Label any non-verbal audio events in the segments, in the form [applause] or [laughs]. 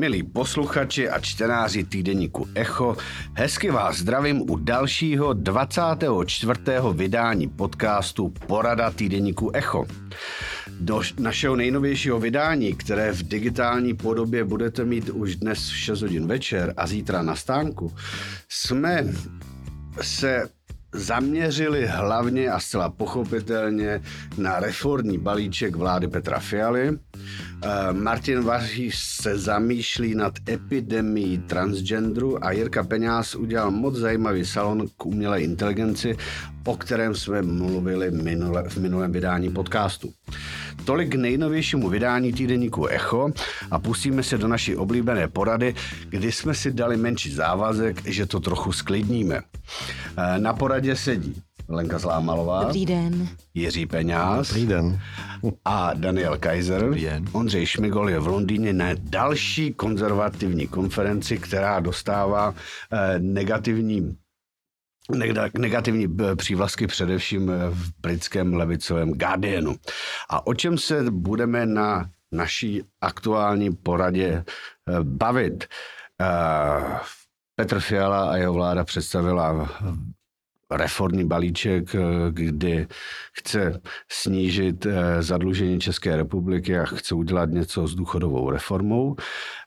Milí posluchači a čtenáři týdeníku Echo, hezky vás zdravím u dalšího 24. vydání podcastu Porada týdeníku Echo. Do našeho nejnovějšího vydání, které v digitální podobě budete mít už dnes v 6 hodin večer a zítra na stánku, jsme se zaměřili hlavně a zcela pochopitelně na reformní balíček vlády Petra Fialy. Eh, Martin Vaříš se zamýšlí nad epidemií transgenderu a Jirka Peňáz udělal moc zajímavý salon k umělé inteligenci, o kterém jsme mluvili minule, v minulém vydání podcastu. Tolik k nejnovějšímu vydání týdeníku Echo a pustíme se do naší oblíbené porady, kdy jsme si dali menší závazek, že to trochu sklidníme. Eh, na poradě sedí Lenka Zlámalová. Dobrý den. Jiří Peňáz. Dobrý den. A Daniel Kaiser. Dobrý den. Ondřej Šmigol je v Londýně na další konzervativní konferenci, která dostává eh, negativní negativní eh, přívlastky především eh, v britském levicovém Guardianu. A o čem se budeme na naší aktuální poradě bavit? Petr Fiala a jeho vláda představila reformní balíček, eh, kdy chce snížit eh, zadlužení České republiky a chce udělat něco s důchodovou reformou.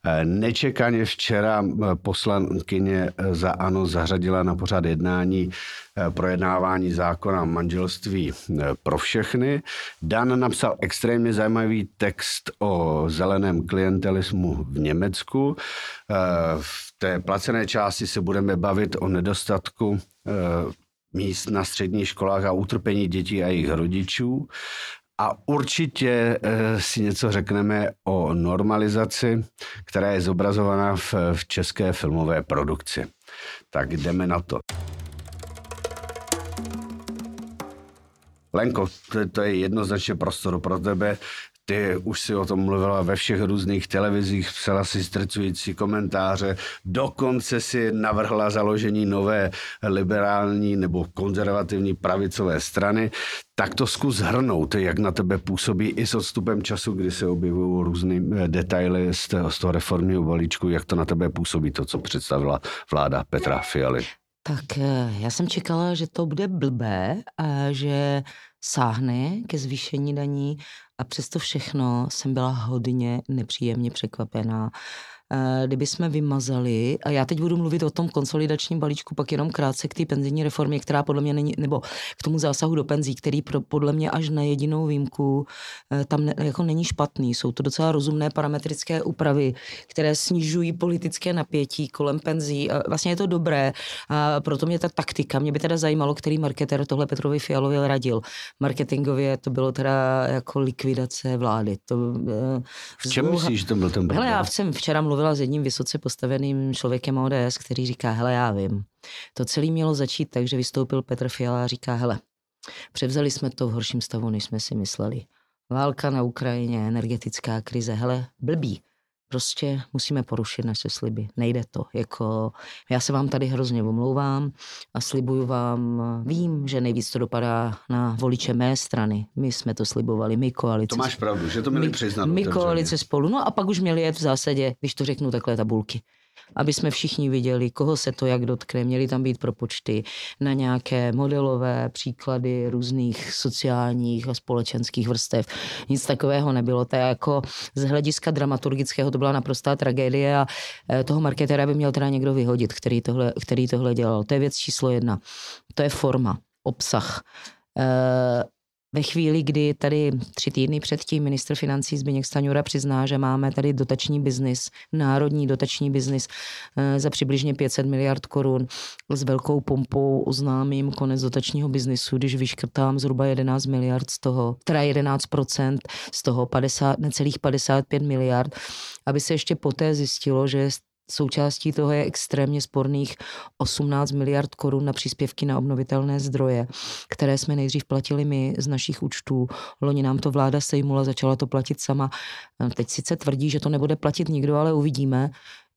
Eh, nečekaně včera poslankyně za ANO zařadila na pořád jednání projednávání zákona manželství pro všechny. Dan napsal extrémně zajímavý text o zeleném klientelismu v Německu. V té placené části se budeme bavit o nedostatku míst na středních školách a utrpení dětí a jejich rodičů. A určitě eh, si něco řekneme o normalizaci, která je zobrazovaná v, v české filmové produkci. Tak jdeme na to. Lenko, to, to je jednoznačně prostor pro tebe. Ty už si o tom mluvila ve všech různých televizích, psala si strecující komentáře, dokonce si navrhla založení nové liberální nebo konzervativní pravicové strany. Tak to zkus hrnout, jak na tebe působí i s odstupem času, kdy se objevují různé eh, detaily z toho, z toho reformního balíčku, jak to na tebe působí, to, co představila vláda Petra Fialy. Tak eh, já jsem čekala, že to bude blbé že sáhne ke zvýšení daní a přesto všechno jsem byla hodně nepříjemně překvapená kdyby jsme vymazali, a já teď budu mluvit o tom konsolidačním balíčku, pak jenom krátce k té penzijní reformě, která podle mě není, nebo k tomu zásahu do penzí, který pro, podle mě až na jedinou výjimku eh, tam ne, jako není špatný. Jsou to docela rozumné parametrické úpravy, které snižují politické napětí kolem penzí. A vlastně je to dobré a proto mě ta taktika, mě by teda zajímalo, který marketer tohle Petrovi Fialovi radil. Marketingově to bylo teda jako likvidace vlády. To, eh, v čem myslíš, že to byl ten Hele, já jsem včera mluvil mluvila s jedním vysoce postaveným člověkem ODS, který říká, hele, já vím. To celé mělo začít tak, že vystoupil Petr Fiala a říká, hele, převzali jsme to v horším stavu, než jsme si mysleli. Válka na Ukrajině, energetická krize, hele, blbý prostě musíme porušit naše sliby. Nejde to. Jako, já se vám tady hrozně omlouvám a slibuju vám, vím, že nejvíc to dopadá na voliče mé strany. My jsme to slibovali, my koalice. To máš pravdu, že to měli přiznat. My koalice spolu. No a pak už měli jet v zásadě, když to řeknu takhle, tabulky aby jsme všichni viděli, koho se to jak dotkne. Měly tam být propočty na nějaké modelové příklady různých sociálních a společenských vrstev. Nic takového nebylo. To je jako z hlediska dramaturgického to byla naprostá tragédie a eh, toho marketera by měl teda někdo vyhodit, který tohle, který tohle dělal. To je věc číslo jedna. To je forma, obsah. Ve chvíli, kdy tady tři týdny předtím ministr financí Zbigněk Staňura přizná, že máme tady dotační biznis, národní dotační biznis eh, za přibližně 500 miliard korun s velkou pompou oznámím konec dotačního biznisu, když vyškrtám zhruba 11 miliard z toho, teda 11% z toho 50, necelých 55 miliard, aby se ještě poté zjistilo, že Součástí toho je extrémně sporných 18 miliard korun na příspěvky na obnovitelné zdroje, které jsme nejdřív platili my z našich účtů. Loni nám to vláda sejmula, začala to platit sama. Teď sice tvrdí, že to nebude platit nikdo, ale uvidíme.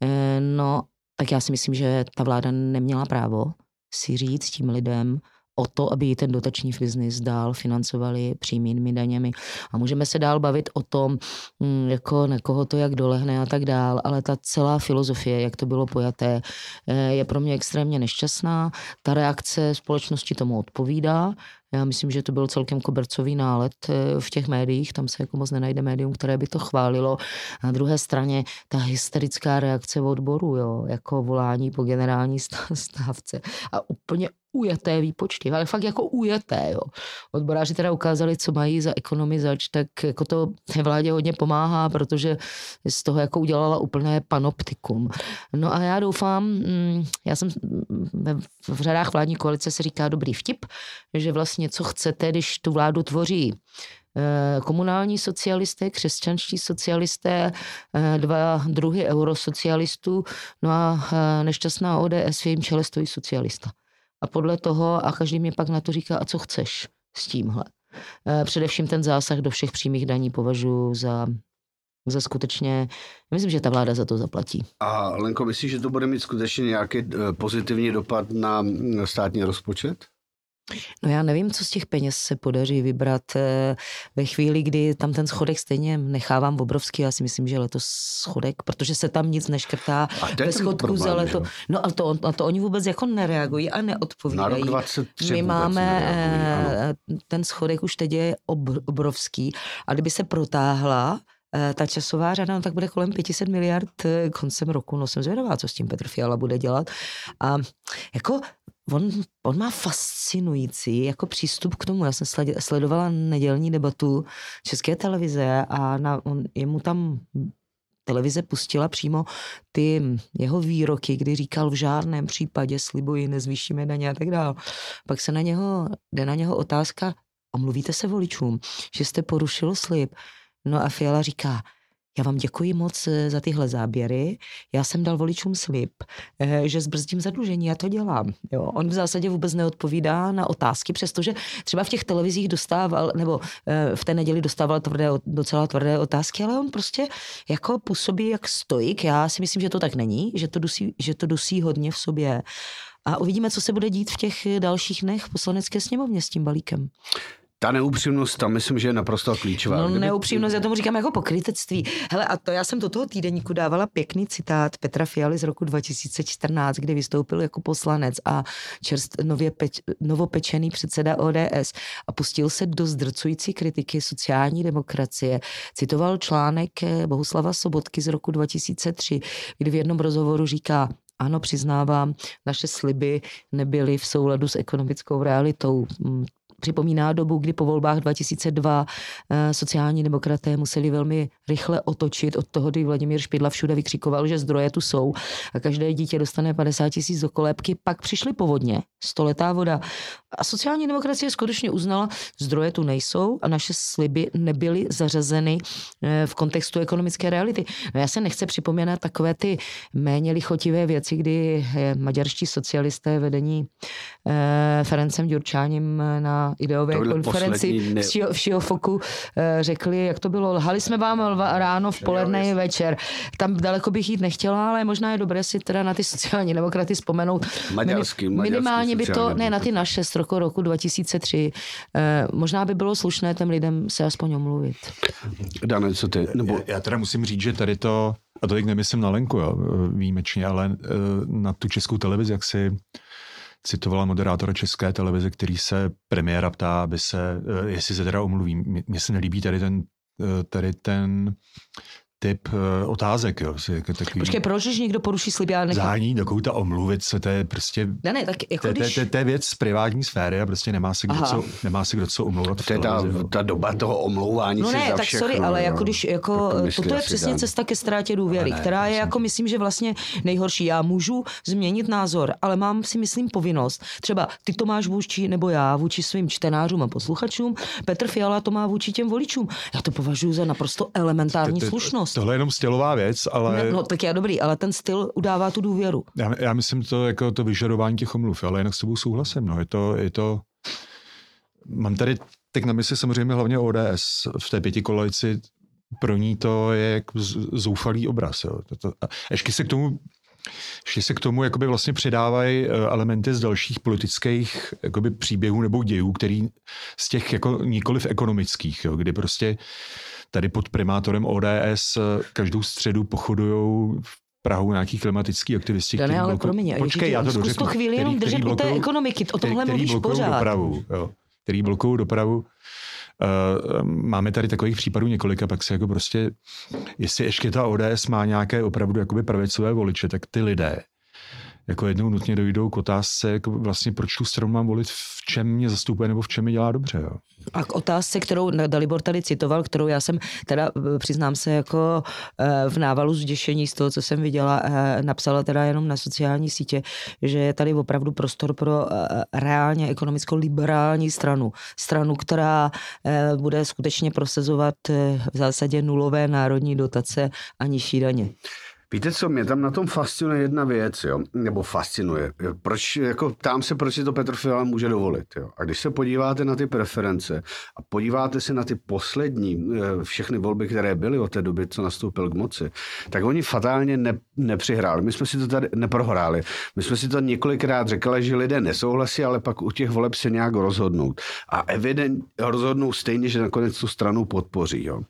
Eh, no, tak já si myslím, že ta vláda neměla právo si říct tím lidem, o to, aby ten dotační biznis dál financovali přímými daněmi. A můžeme se dál bavit o tom, mm, jako na koho to jak dolehne a tak dál, ale ta celá filozofie, jak to bylo pojaté, eh, je pro mě extrémně nešťastná. Ta reakce společnosti tomu odpovídá. Já myslím, že to byl celkem kobercový nálet eh, v těch médiích, tam se jako moc nenajde médium, které by to chválilo. Na druhé straně ta hysterická reakce odboru, jo, jako volání po generální [laughs] stávce a úplně ujeté výpočty, ale fakt jako ujeté, jo. Odboráři teda ukázali, co mají za ekonomizač, tak jako to vládě hodně pomáhá, protože z toho jako udělala úplné panoptikum. No a já doufám, mm, já jsem v řadách vládní koalice se říká dobrý vtip, že vlastně co chcete, když tu vládu tvoří eh, komunální socialisté, křesťanští socialisté, eh, dva druhy eurosocialistů, no a eh, nešťastná ODS v jejím čele stojí socialista. A podle toho, a každý mě pak na to říká, a co chceš s tímhle. Především ten zásah do všech přímých daní považuji za za skutečně, myslím, že ta vláda za to zaplatí. A Lenko, myslíš, že to bude mít skutečně nějaký pozitivní dopad na státní rozpočet? No já nevím, co z těch peněz se podaří vybrat eh, ve chvíli, kdy tam ten schodek stejně nechávám obrovský. Já si myslím, že letos schodek, protože se tam nic neškrtá ve schodku problém, za leto. Že? No a to, a to oni vůbec jako nereagují a neodpovídají. Na rok 23 My máme eh, ten schodek už teď je obrovský a kdyby se protáhla ta časová řada, no, tak bude kolem 500 miliard koncem roku. No jsem zvědavá, co s tím Petr Fiala bude dělat. A jako on, on má fascinující jako přístup k tomu. Já jsem sledovala nedělní debatu České televize a na, on, jemu tam televize pustila přímo ty jeho výroky, kdy říkal v žádném případě slibuji, nezvýšíme daně a tak dále. Pak se na něho, jde na něho otázka, omluvíte se voličům, že jste porušil slib. No a Fiala říká, já vám děkuji moc eh, za tyhle záběry. Já jsem dal voličům slib, eh, že zbrzdím zadlužení, já to dělám. Jo. On v zásadě vůbec neodpovídá na otázky, přestože třeba v těch televizích dostával, nebo eh, v té neděli dostával tvrdé, docela tvrdé otázky, ale on prostě jako působí jak stoik. Já si myslím, že to tak není, že to dusí, že to dusí hodně v sobě. A uvidíme, co se bude dít v těch dalších dnech v poslanecké sněmovně s tím balíkem. Ta neupřímnost tam myslím, že je naprosto klíčová. No, Kdyby... neupřímnost, já tomu říkám jako pokrytectví. Hele, a to já jsem do toho týdeníku dávala pěkný citát Petra Fialy z roku 2014, kdy vystoupil jako poslanec a čerst, nově peč, novopečený předseda ODS a pustil se do zdrcující kritiky sociální demokracie. Citoval článek eh, Bohuslava Sobotky z roku 2003, kdy v jednom rozhovoru říká, ano, přiznávám, naše sliby nebyly v souladu s ekonomickou realitou. Připomíná dobu, kdy po volbách 2002 eh, sociální demokraté museli velmi rychle otočit od toho, kdy Vladimír Špidla všude vykřikoval, že zdroje tu jsou a každé dítě dostane 50 tisíc do kolébky. Pak přišly povodně, stoletá voda. A sociální demokracie skutečně uznala, zdroje tu nejsou a naše sliby nebyly zařazeny eh, v kontextu ekonomické reality. No já se nechci připomínat takové ty méně lichotivé věci, kdy eh, maďarští socialisté vedení Ferencem Ďurčáním na ideové konferenci ne... v Šiofoku eh, řekli, jak to bylo, lhali jsme vám ráno, v poledne i večer. Tam daleko bych jít nechtěla, ale možná je dobré si teda na ty sociální demokraty vzpomenout. Maďarský, Minim, minimálně by to, ne na ty naše z roku, roku 2003, eh, možná by bylo slušné těm lidem se aspoň omluvit. Dane, co ty? Nebo... Já, já teda musím říct, že tady to, a to teď nemyslím na Lenku, jo, výjimečně, ale eh, na tu českou televizi, jak si citovala moderátora České televize, který se premiéra ptá, aby se, eh, jestli se teda omluví. Mně se nelíbí tady ten, eh, tady ten typ uh, otázek. Jo. Jako takový... Počkej, proč, když někdo poruší slib? Já nechám... Zání do kouta omluvit se, to je prostě... Ne, ne, tak jako to, když... to, to, to, je věc z privátní sféry a prostě nemá se kdo, co, nemá se kdo co omlouvat. To je ta, ta doba toho omlouvání no ne, tak všechno, sorry, ale jako když, jako, toto je přesně dám. cesta ke ztrátě důvěry, ne, která je jako, myslím, že vlastně nejhorší. Já můžu změnit názor, ale mám si, myslím, povinnost. Třeba ty to máš vůči, nebo já vůči svým čtenářům a posluchačům, Petr Fiala to má vůči těm voličům. Já to považuji za naprosto elementární slušnost. Tohle je jenom stylová věc, ale... No, no tak já dobrý, ale ten styl udává tu důvěru. Já, já myslím to jako to vyžadování těch omluv, ale jinak s tebou souhlasím. No. Je to, je to... Mám tady teď na mysli samozřejmě hlavně ODS v té pěti kolejci pro ní to je jako zoufalý obraz. Jo. To, to, a ještě se k tomu že se k tomu jakoby vlastně přidávají eh, elementy z dalších politických jakoby příběhů nebo dějů, který z těch jako nikoliv ekonomických, jo, kdy prostě tady pod primátorem ODS eh, každou středu pochodují v Prahu nějaký klimatický aktivisti, Dane, ale promiň, počkej, já to dořeknu. to chvíli jenom držet u té ekonomiky, o tomhle který, mluvíš pořád. Dopravu, jo, který blokují dopravu. Uh, máme tady takových případů několika, pak se jako prostě, jestli ještě ta ODS má nějaké opravdu jakoby pravicové voliče, tak ty lidé jako jednou nutně dojdou k otázce, jako vlastně proč tu stranu mám volit, v čem mě zastupuje nebo v čem mě dělá dobře. Jo. A k otázce, kterou Dalibor tady citoval, kterou já jsem teda, eh, přiznám se, jako eh, v návalu zděšení z toho, co jsem viděla, eh, napsala teda jenom na sociální sítě, že je tady opravdu prostor pro reálně ekonomicko-liberální stranu. Stranu, která bude skutečně prosazovat v zásadě nulové národní dotace a nižší daně. Víte co, mě tam na tom fascinuje jedna věc, jo? nebo fascinuje. Proč, jako, tam se, proč si to Petr Fiala může dovolit. Jo? A když se podíváte na ty preference a podíváte se na ty poslední eh, všechny volby, které byly od té doby, co nastoupil k moci, tak oni fatálně ne, nepřihráli. My jsme si to tady neprohráli. My jsme si to několikrát řekli, že lidé nesouhlasí, ale pak u těch voleb se nějak rozhodnout. A evident rozhodnou stejně, že nakonec tu stranu podpoří. Jo?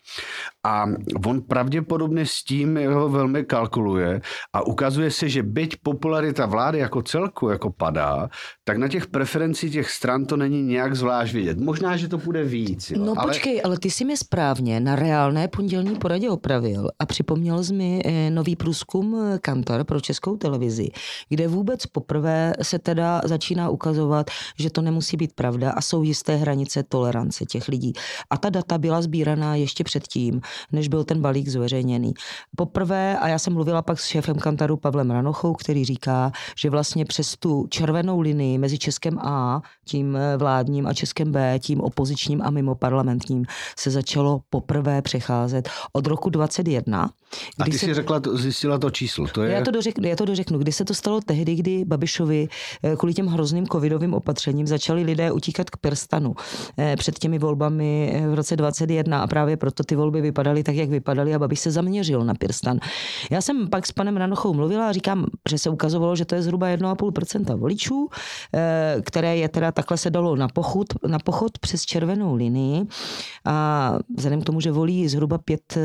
A on pravděpodobně s tím jeho velmi kalkuluje a ukazuje se, že byť popularita vlády jako celku jako padá, tak na těch preferencích těch stran to není nějak zvlášť vidět. Možná, že to bude víc. Jo, no ale... počkej, ale ty si mi správně na reálné pondělní poradě opravil a připomněl jsi mi eh, nový průzkum eh, Kantar pro českou televizi, kde vůbec poprvé se teda začíná ukazovat, že to nemusí být pravda a jsou jisté hranice tolerance těch lidí. A ta data byla sbíraná ještě předtím, než byl ten balík zveřejněný. Poprvé, a já jsem mluvila pak s šéfem Kantaru Pavlem Ranochou, který říká, že vlastně přes tu červenou linii mezi Českem A, tím vládním a Českem B, tím opozičním a mimo parlamentním, se začalo poprvé přecházet od roku 21. A ty se... si řekla, zjistila to číslo. To je... já, to dořeknu, já to dořeknu. Kdy se to stalo tehdy, kdy Babišovi eh, kvůli těm hrozným covidovým opatřením začali lidé utíkat k Perstanu eh, před těmi volbami eh, v roce 21 a právě proto ty volby vypadaly tak, jak vypadaly a Babiš se zaměřil na Pirstan. Já jsem pak s panem Ranochou mluvila a říkám, že se ukazovalo, že to je zhruba 1,5% voličů, které je teda takhle se dalo na pochod, na pochod přes červenou linii. A vzhledem k tomu, že volí zhruba 5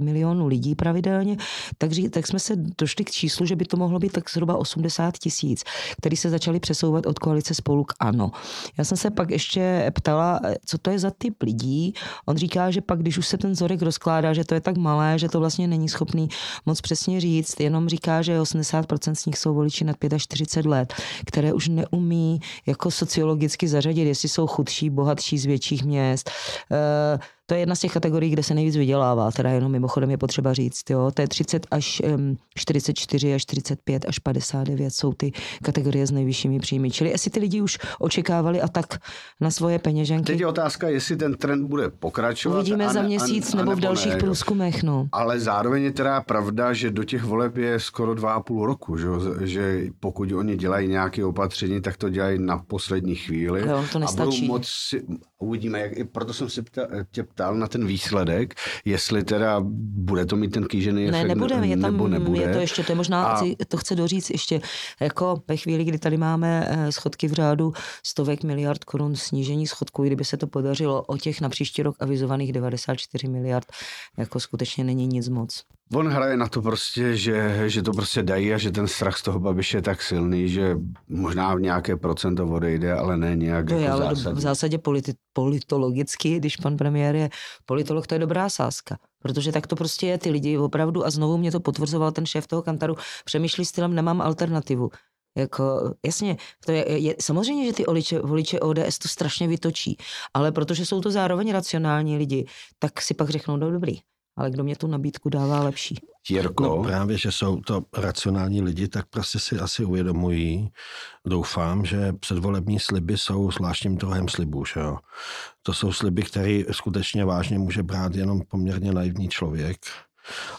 milionů lidí pravidelně, takže tak jsme se došli k číslu, že by to mohlo být tak zhruba 80 tisíc, který se začali přesouvat od koalice spolu k ANO. Já jsem se pak ještě ptala, co to je za typ lidí. On říká, že pak, když už se ten vzorek rozkládá, že to je tak malé, že to vlastně není schopný moc přesně říct, jenom říká, že 80% z nich jsou voliči nad 45 let, které už neumí jako sociologicky zařadit, jestli jsou chudší, bohatší z větších měst. Uh, to je jedna z těch kategorií, kde se nejvíc vydělává, teda jenom mimochodem je potřeba říct. Jo. To je 30 až um, 44 až 45 až 59 jsou ty kategorie s nejvyššími příjmy. Čili jestli ty lidi už očekávali a tak na svoje peněženky. Teď je otázka, jestli ten trend bude pokračovat. Uvidíme ne, za měsíc a, nebo a v dalších ne, průzkumech. No. Ale zároveň je teda pravda, že do těch voleb je skoro dva a půl roku, že, že pokud oni dělají nějaké opatření, tak to dělají na poslední chvíli. Jo, to nestačí. A budou moc, uvidíme, jak, proto jsem se tě ptal na ten výsledek, jestli teda bude to mít ten kýžený efekt, ne, nebude, je tam, nebo nebude. Je to ještě, to je možná, a... to chce doříct ještě, jako ve chvíli, kdy tady máme eh, schodky v řádu stovek miliard korun snížení schodků, kdyby se to podařilo o těch na příští rok avizovaných 94 miliard, jako skutečně není nic moc. On hraje na to prostě, že, že to prostě dají a že ten strach z toho Babiše je tak silný, že možná v nějaké procento odejde, ale ne nějak to jako je, ale v zásadě politi- politologicky, když pan premiér je politolog, to je dobrá sázka. Protože tak to prostě je, ty lidi opravdu, a znovu mě to potvrzoval ten šéf toho kantaru, přemýšlí stylem, nemám alternativu. Jako, jasně, to je, je, samozřejmě, že ty voliče, voliče ODS to strašně vytočí, ale protože jsou to zároveň racionální lidi, tak si pak řeknou, no dobrý, ale kdo mě tu nabídku dává lepší. Jirko. No právě, že jsou to racionální lidi, tak prostě si asi uvědomují, doufám, že předvolební sliby jsou zvláštním druhem slibů. Že jo? To jsou sliby, které skutečně vážně může brát jenom poměrně naivní člověk.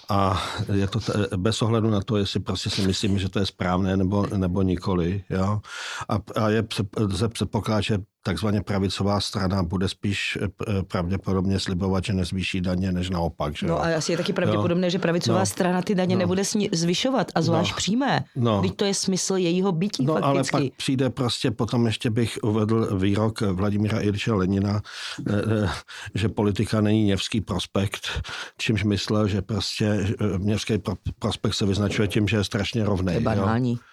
A je to t- bez ohledu na to, jestli prostě si myslím, že to je správné nebo, nebo nikoli. Jo? A, a je se předpoklad, že takzvaně pravicová strana bude spíš eh, pravděpodobně slibovat, že nezvýší daně, než naopak. Že no a asi je taky pravděpodobné, jo. že pravicová no. strana ty daně no. nebude zvyšovat a zvlášť no. přímé. No. Teď to je smysl jejího bytí no, fakticky. ale pak přijde prostě, potom ještě bych uvedl výrok Vladimíra Iliče Lenina, eh, eh, že politika není Něvský prospekt, čímž myslel, že prostě Něvský prospekt se vyznačuje tím, že je strašně rovný. To je banální. Jo.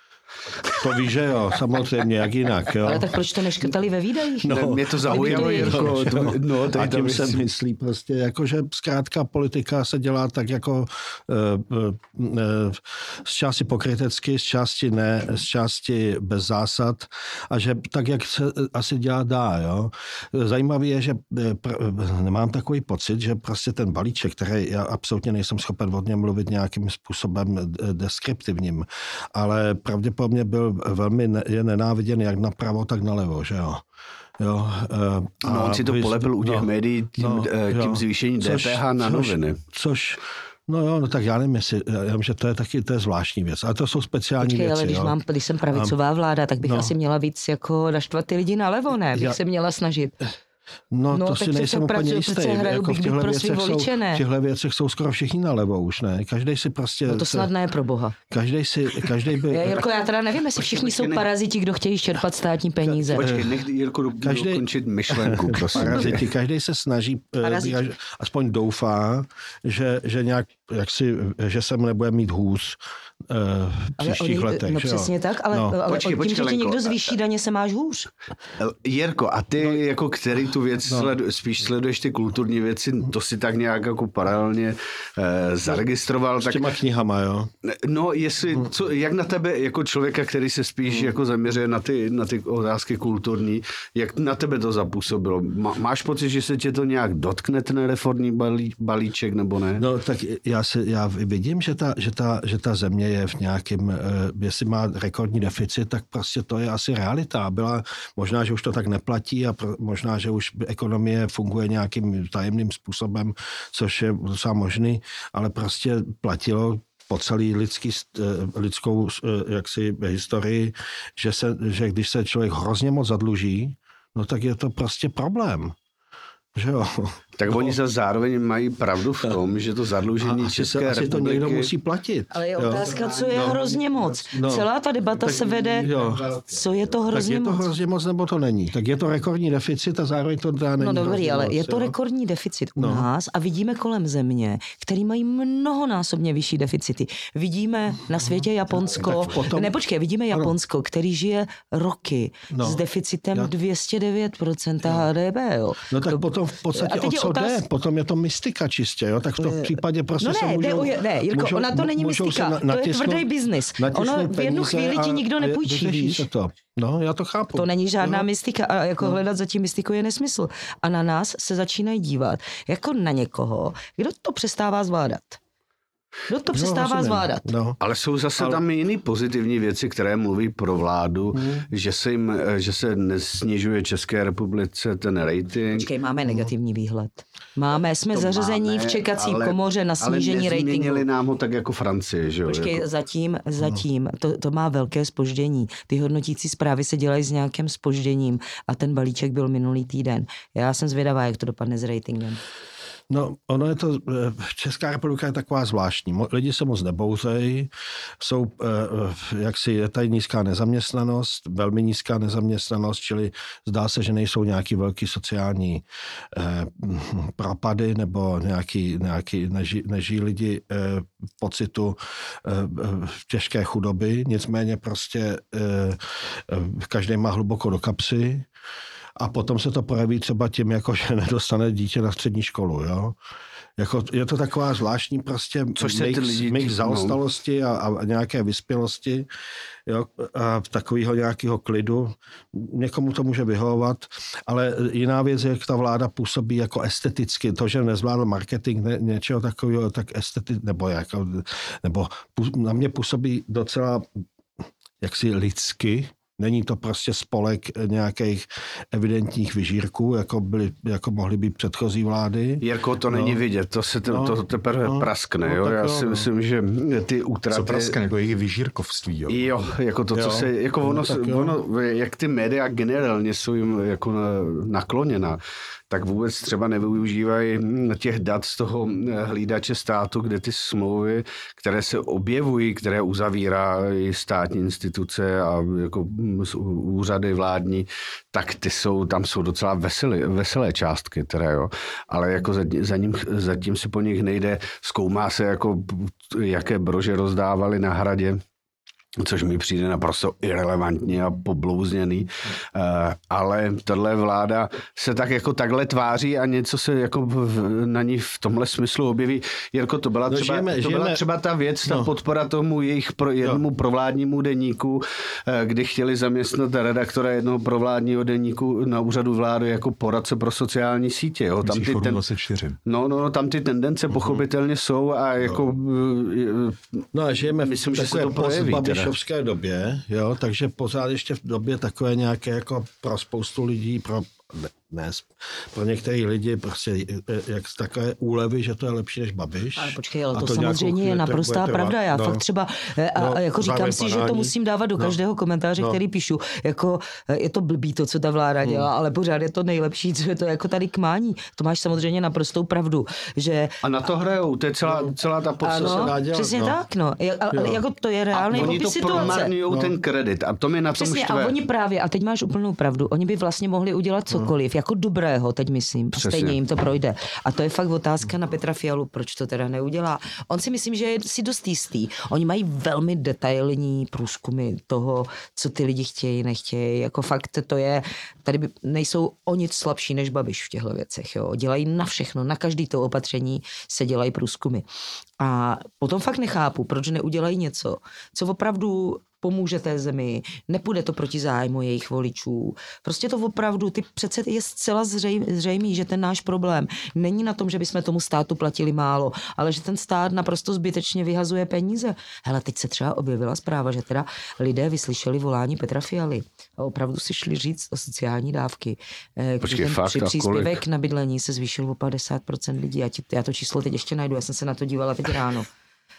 To víš, že jo, samozřejmě, jak jinak. Jo. Ale tak proč to neškrtali ve výdajích? No, mě to zaujalo. Jako, [laughs] no, no, a tím se myslí prostě, jako, že zkrátka politika se dělá tak jako uh, uh, z části pokrytecky, z části ne, z části bez zásad a že tak, jak se asi dělá dá. Jo. Zajímavé je, že pr- nemám takový pocit, že prostě ten balíček, který já absolutně nejsem schopen od něm mluvit nějakým způsobem deskriptivním, ale pravděpodobně po mně byl velmi ne, je nenáviděn jak napravo, tak nalevo, že jo. Jo, a no, on si to vy, polepil u těch no, médií tím, no, tím jo, zvýšením což, DPH na což, noviny. Což, No jo, no tak já nevím, jestli, já vím, že to je taky to je zvláštní věc, ale to jsou speciální Počkej, věci. ale když, jo. mám, když jsem pravicová vláda, tak bych no. asi měla víc jako naštvat ty lidi nalevo, ne? Bych já, se měla snažit. No, no to si nejsem úplně jistý. Jako v těchto věcech, voliče, jsou, v těchto věcech jsou skoro všichni nalevo už, ne? Každý si prostě... No to snadné je pro boha. Každý si, každý by... [laughs] Já, Jirko, já teda nevím, jestli všichni jsou paraziti, kdo chtějí čerpat státní peníze. Počkej, nech Jirko každý, dokončit myšlenku, [laughs] prosím. Paraziti, každý se snaží, eh, Paraziti. aspoň doufá, že, že nějak, jak si, že se nebude mít hůz uh, v příštích ale oni, letech. No přesně tak, ale, no. ale počkej, počkej, tím, že ti někdo zvýší daně, se máš hůř. Jirko, a ty, no, jako který tu věc no. sledu, spíš sleduješ ty kulturní věci, to si tak nějak jako paralelně eh, zaregistroval. S tak, těma knihama, jo? No, jestli, hmm. co, jak na tebe, jako člověka, který se spíš hmm. jako zaměřuje na ty, na ty otázky kulturní, jak na tebe to zapůsobilo? Má, máš pocit, že se tě to nějak dotkne, ten reformní balí, balíček, nebo ne? No, tak já, se, já vidím, že ta, že, ta, že ta země je v nějakém, eh, jestli má rekordní deficit, tak prostě to je asi realita. Byla, možná, že už to tak neplatí a pro, možná, že už ekonomie funguje nějakým tajemným způsobem, což je docela možný, ale prostě platilo po celý lidský, eh, lidskou eh, jaksi, historii, že, se, že když se člověk hrozně moc zadluží, no tak je to prostě problém. Že jo? Tak no. oni se zároveň mají pravdu v tom, že to zadlužení a České se, republiky... to někdo musí platit. Ale je otázka, co je no. hrozně moc. No. Celá ta debata tak, se vede, jo. co je to hrozně moc. Tak je to hrozně moc, nebo to není. Tak je to rekordní deficit a zároveň to dá není No dobrý, ale moc, je to jo? rekordní deficit u no. nás a vidíme kolem země, který mají mnohonásobně vyšší deficity. Vidíme na světě Japonsko, potom... ne počkej, vidíme Japonsko, který žije roky no. s deficitem Já... 209% HDP. Jo. No tak to... potom v podstatě co otáz... jde, potom je to mystika čistě, jo? tak v tom případě prostě no ne, se můžou... Ne, ne Jirko, můžou, ona to není mystika, na, to je tvrdý biznis. Ono v jednu chvíli ti nikdo nepůjčí, víš? Se to. No, já to chápu. To není žádná no. mystika a jako no. hledat zatím mystiku je nesmysl. A na nás se začínají dívat jako na někoho, kdo to přestává zvládat. Kdo to no, přestává no, zvládat? No. Ale jsou zase Ale... tam jiné pozitivní věci, které mluví pro vládu, hmm. že, se jim, že se nesnižuje České republice ten rating. Počkej, máme negativní výhled. Máme, jsme to zařazení máme, v čekací ale, komoře na snížení ale ratingu. Ale nám ho tak jako Francie, že jo? Počkej, jako... zatím, zatím, to, to má velké spoždění. Ty hodnotící zprávy se dělají s nějakým spožděním a ten balíček byl minulý týden. Já jsem zvědavá, jak to dopadne s ratingem. No, ono je to, eh, Česká republika je taková zvláštní. Lidi se moc nebouzejí, jsou, eh, jak si je tady nízká nezaměstnanost, velmi nízká nezaměstnanost, čili zdá se, že nejsou nějaký velký sociální eh, propady nebo nějaký, nějaký neží, neží lidi pocitu těžké chudoby, nicméně prostě každý má hluboko do kapsy, a potom se to projeví třeba tím, jako že nedostane dítě na střední školu, jo. Jako, je to taková zvláštní prostě Což se mix, lidi mix zaostalosti a, a nějaké vyspělosti, jo, a takového nějakého klidu. Někomu to může vyhovovat, ale jiná věc je, jak ta vláda působí jako esteticky. To, že nezvládl marketing ne, něčeho takového, tak esteticky, nebo, jako, nebo na mě působí docela jaksi lidsky, Není to prostě spolek nějakých evidentních vyžírků, jako, byly, jako mohly být předchozí vlády. Jirko, to není No. vidět, to se te, No. to teprve No. praskne. No, Jo? tak Já jo, si no. myslím, že ty útraty... Co praskne, jako jejich vyžírkovství. Jo. Jo, jako to, co Jo. se, jako No, ono, jo. ono, jak ty média generálně jsou jim jako na- nakloněna, tak vůbec třeba nevyužívají těch dat z toho eh, hlídače státu, kde ty smlouvy, které se objevují, které uzavírají státní instituce a jako s- úřady vládní, tak ty jsou, tam jsou docela veselé, veselé částky, teda jo. Ale jako za, za ním, zatím se po nich nejde, zkoumá se jako, jaké brože rozdávali na hradě, což mi přijde naprosto irrelevantní a poblouzněný, Eh, ale tahle vláda se tak jako takhle tváří a něco se jako na ní v tomhle smyslu objeví. Jirko, to byla, No, třeba, žijeme- to byla žijeme- třeba ta věc, ta No. podpora tomu jejich pro, jednomu provládnímu deníku, eh, kdy chtěli zaměstnat redaktora jednoho provládního deníku na úřadu vlády jako poradce pro sociální sítě. Jo. Tam ty, ten, 24. no, no, no, tam ty tendence pochopitelně jsou a jako eh, No a žijeme Myslím, že se to projeví. Postbabišovské době, jo, takže pořád ještě v době takové nějaké jako pro spoustu lidí, pro ne, ne, pro některé lidi prostě eh, jak takové úlevy, že to je lepší než Babiš. Ale počkej, ale A to, nějakou samozřejmě je naprostá pravda. Já No. fakt třeba, eh, a, No, a jako říkám si, že to musím dávat do No. každého komentáře, No. který píšu. Jako je to blbý to, co ta vláda Hmm. dělá, ale pořád je to nejlepší, co je to jako tady k mání. To máš samozřejmě naprostou pravdu, že a na to hrajou, to je celá, celá ta podstata. ano, dá dělat, přesně no. tak, no. A, jako to je A reálný oni to popis situace. promarňují No. ten kredit a to mi na tom štve. a oni právě, a teď máš úplnou pravdu, oni by vlastně mohli udělat cokoliv, jako dobrého, teď myslím, a Přesně. stejně jim to projde. A to je fakt otázka na Petra Fialu, proč to teda neudělá. On si myslím, že je si dost jistý. Oni mají velmi detailní průzkumy toho, co ty lidi chtějí, nechtějí. Jako fakt to je, tady nejsou o nic slabší než Babiš v těchto věcech. Jo. Dělají na všechno, na každý to opatření se dělají průzkumy. A potom fakt nechápu, proč neudělají něco, co opravdu pomůže té zemi, nepůjde to proti zájmu jejich voličů. Prostě to opravdu, ty přece je zcela zřejm, zřejmý, že ten náš problém není na tom, že bychom tomu státu platili málo, ale že ten stát naprosto zbytečně vyhazuje peníze. Hele, teď se třeba objevila zpráva, že teda lidé vyslyšeli volání Petra Fialy a opravdu si šli říct o sociální dávky. Eh, Počkej, ten fakt? při- příspěvek na bydlení se zvýšil o 50% lidí. Já, ti, já to číslo teď ještě najdu, já jsem se na to dívala teď ráno.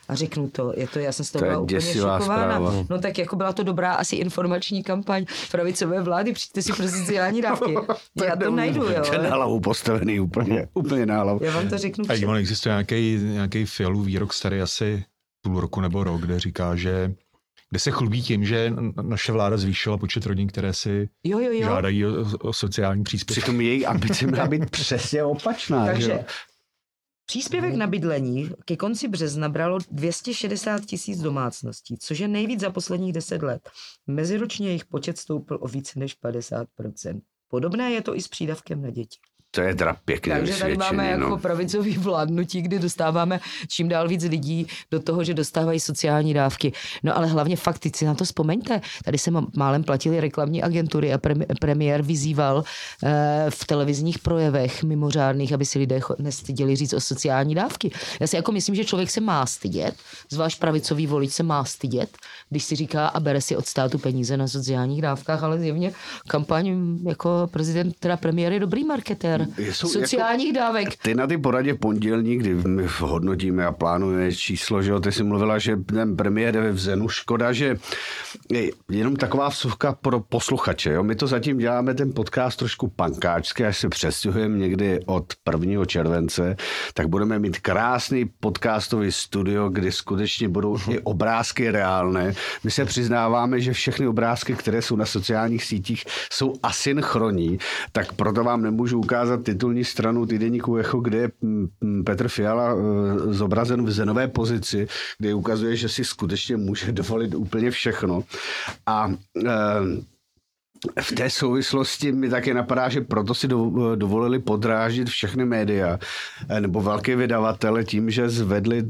A řeknu to, je to, já jsem z toho To byla úplně šokována. zpráva. No tak jako byla to dobrá asi informační kampaň pravicové vlády, přijďte si pro sociální dávky. [laughs] Já to najdu, jo. To je na hlavu postavený úplně, úplně na hlavu. Já vám to řeknu A on existuje nějaký, nějaký fialů výrok starý asi půl roku nebo rok, kde říká, že kde se chlubí tím, že naše vláda zvýšila počet rodin, které si Jo, jo, jo. žádají o, o sociální příspěvek. Přitom její ambice má být přesně opačná. že Takže jo? Příspěvek na bydlení ke konci března bralo 260 tisíc domácností, což je nejvíc za posledních 10 let. Meziročně jejich počet stoupl o více než 50%. Podobné je to i s přídavkem na děti. To je teda pěkně Takže tady máme jako no. pravicový vládnutí, kdy dostáváme čím dál víc lidí do toho, že dostávají sociální dávky. No ale hlavně fakt, teď si na to vzpomeňte. Tady se málem platili reklamní agentury a premi- premiér vyzýval eh, v televizních projevech mimořádných, aby si lidé nestyděli říct o sociální dávky. Já si jako myslím, že člověk se má stydět, zvlášť pravicový volič se má stydět, když si říká a bere si od státu peníze na sociálních dávkách, ale zjevně kampaň jako prezident, teda premiér je dobrý marketér Jsou sociálních dávek. Ty na ty poradě pondělní, kdy my hodnotíme a plánujeme číslo, že jo, ty jsi mluvila, že ten premiér je v Zenu. Škoda, že je jenom taková vsuvka pro posluchače. Jo? My to zatím děláme ten podcast trošku pankáčský, až se přestěhujeme někdy od 1. července, tak budeme mít krásný podcastový studio, kdy skutečně budou i obrázky reálné. My se přiznáváme, že všechny obrázky, které jsou na sociálních sítích, jsou asynchronní, tak proto vám nemůžu ukázat titulní stranu týdeníku Echo, kde je mm, mm, Petr Fiala eh, zobrazen v zenové pozici, kde ukazuje, že si skutečně může [laughs] dovolit úplně všechno. A eh, v té souvislosti mi také napadá, že proto si dovolili podrážit všechny média eh, nebo velké vydavatele tím, že zvedli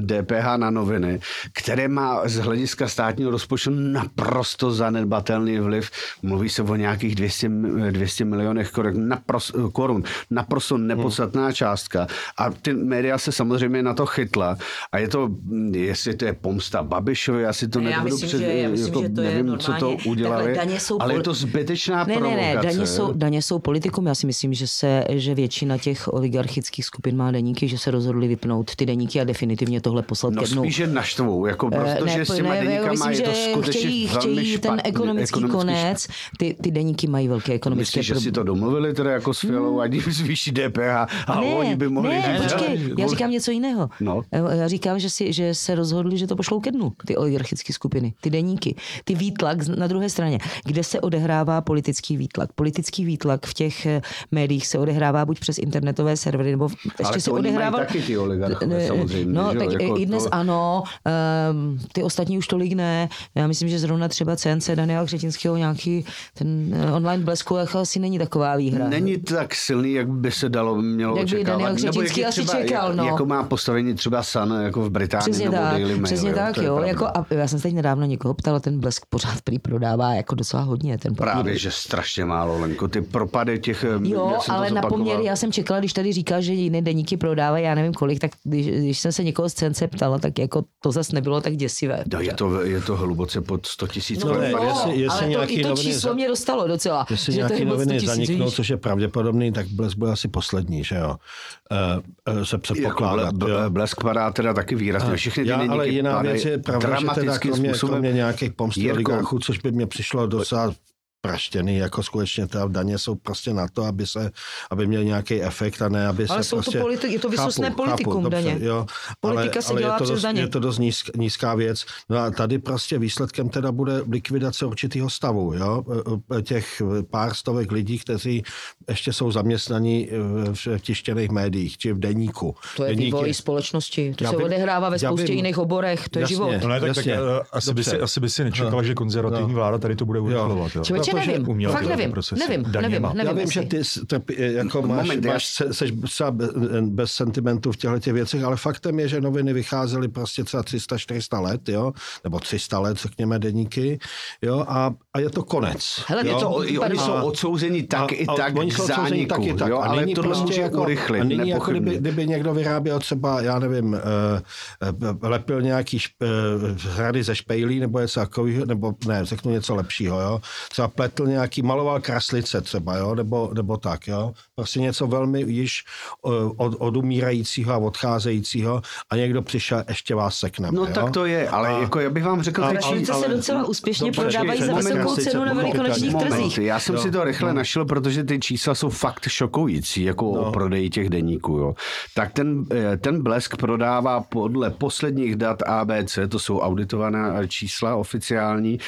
DPH eh, na noviny, které má z hlediska státního rozpočtu naprosto zanedbatelný vliv. Mluví se o nějakých 200, 200 milionech korun, naprosto, korun, naprosto nepodstatná hmm. částka. A ty média se samozřejmě na to chytla. A je to, jestli to je pomsta Babišovi, asi to nebudu před, že, já myslím, jako, že to nevím, je co to udělali, ale je to zbytečná ne, provokace. Ne, ne, daně jsou, daně jsou politikum. Já si myslím, že se, že většina těch oligarchických skupin má deníky, že se rozhodli vypnout ty deníky a definitivně tohle poslat no, ke dnu. spíše naštvou, jako prostě, ne, s těma ne, deníkama myslím, je to skutečně chtějí, velmi chtějí ten ekonomický, ekonomický konec. Ty, ty deníky mají velké ekonomické Myslíš, že si to domluvili teda jako s Fialou, hmm. ať zvýší DPH a ne, oni by mohli... Ne, počkej, já říkám něco jiného. No. Já říkám, že, si, že se rozhodli, že to pošlou ke dnu, ty oligarchické skupiny, ty deníky. Ty výtlak na druhé straně, kde se odehrává politický výtlak. Politický výtlak v těch eh, médiích se odehrává buď přes internetové servery, nebo ještě Ale se odehrával... taky ty oligarchové, samozřejmě. No, že? tak jako i dnes to... ano, um, ty ostatní už tolik ne. Já myslím, že zrovna třeba CNC Daniela Křetinského nějaký ten eh, online blesku jako asi není taková výhra. Není tak silný, jak by se dalo mělo jak by očekávat. Daniel Křetinský asi třeba, čekal, jak, no. Jako má postavení třeba Sun jako v Británii přesně nebo tak, Daily Mail. Přesně jo, tak, jo. Jako, a já jsem se teď nedávno někoho ptala, ten blesk pořád prý prodává jako docela hodně. Ten papír. Právě, že strašně málo, Lenko. Ty propady těch... Eh, jo, ale na poměr, já jsem čekala, když tady říkal, že jiné deníky prodávají, já nevím kolik, tak když, když jsem se někoho z cence ptala, tak jako to zase nebylo tak děsivé. No, je, to, je to hluboce pod 100 tisíc. No, no, jestli, jestli ale to, i to číslo za... mě dostalo docela. Jestli že nějaký noviny zaniknou, což je pravděpodobný, tak Blesk byl asi poslední, že jo? Uh, uh, se předpokládá. Jako ble, blesk padá teda taky výrazně. Všechny ty já, ale jiná věc je pravda, že teda kromě, kromě nějakých oligarchů, což by mě přišlo docela praštěný, jako skutečně ta daně jsou prostě na to, aby se, aby měl nějaký efekt a ne, aby ale se jsou prostě... to politi- je to vysostné politikum chápu, daně. Dobře, jo, Politika ale, se ale dělá je to přes dost, daně. Je to dost nízk, nízká věc. No a tady prostě výsledkem teda bude likvidace určitého stavu, jo, e, e, těch pár stovek lidí, kteří ještě jsou zaměstnaní v tištěných médiích, či v deníku. To je Deníky. vývoj společnosti, to já se by, odehrává ve spoustě vím, jiných oborech, to je jasně, život. No ne, tak, tak, uh, asi, by si, asi by si nečekal, no. že konzervativní no. vláda tady to bude urychlovat. Člověče, nevím, fakt nevím, nevím, nevím, nevím. Já vím, že ty jako máš, Moment, máš já... seš třeba bez sentimentu v těchto těch věcech, ale faktem je, že noviny vycházely prostě třeba 300-400 let, jo, nebo 300 let, řekněme, deníky, jo, a, a je to konec. Hele, jo? To, oni jsou odsouzeni tak a, i tak oni k zániku, tak i tak. Jo, ale tohle prostě může jako, urychlit, a nyní jako kdyby, kdyby, někdo vyráběl třeba, já nevím, uh, lepil nějaký šp, uh, hrady ze špejlí, nebo něco takového, nebo ne, řeknu něco lepšího, jo. Třeba pletl nějaký, maloval kraslice třeba, jo, nebo, nebo tak, jo. Prostě něco velmi již od, odumírajícího a odcházejícího a někdo přišel, ještě vás sekne. No jo? tak to je, ale a, jako já bych vám řekl... A, ale, se docela úspěšně no, prodávají za vysokou cenu na velikonočních trzích. Já jsem jo. si to rychle no. našel, protože ty čísla jsou fakt šokující, jako no. o prodeji těch deníků. Jo. Tak ten, eh, ten blesk prodává podle posledních dat ABC, to jsou auditované čísla oficiální,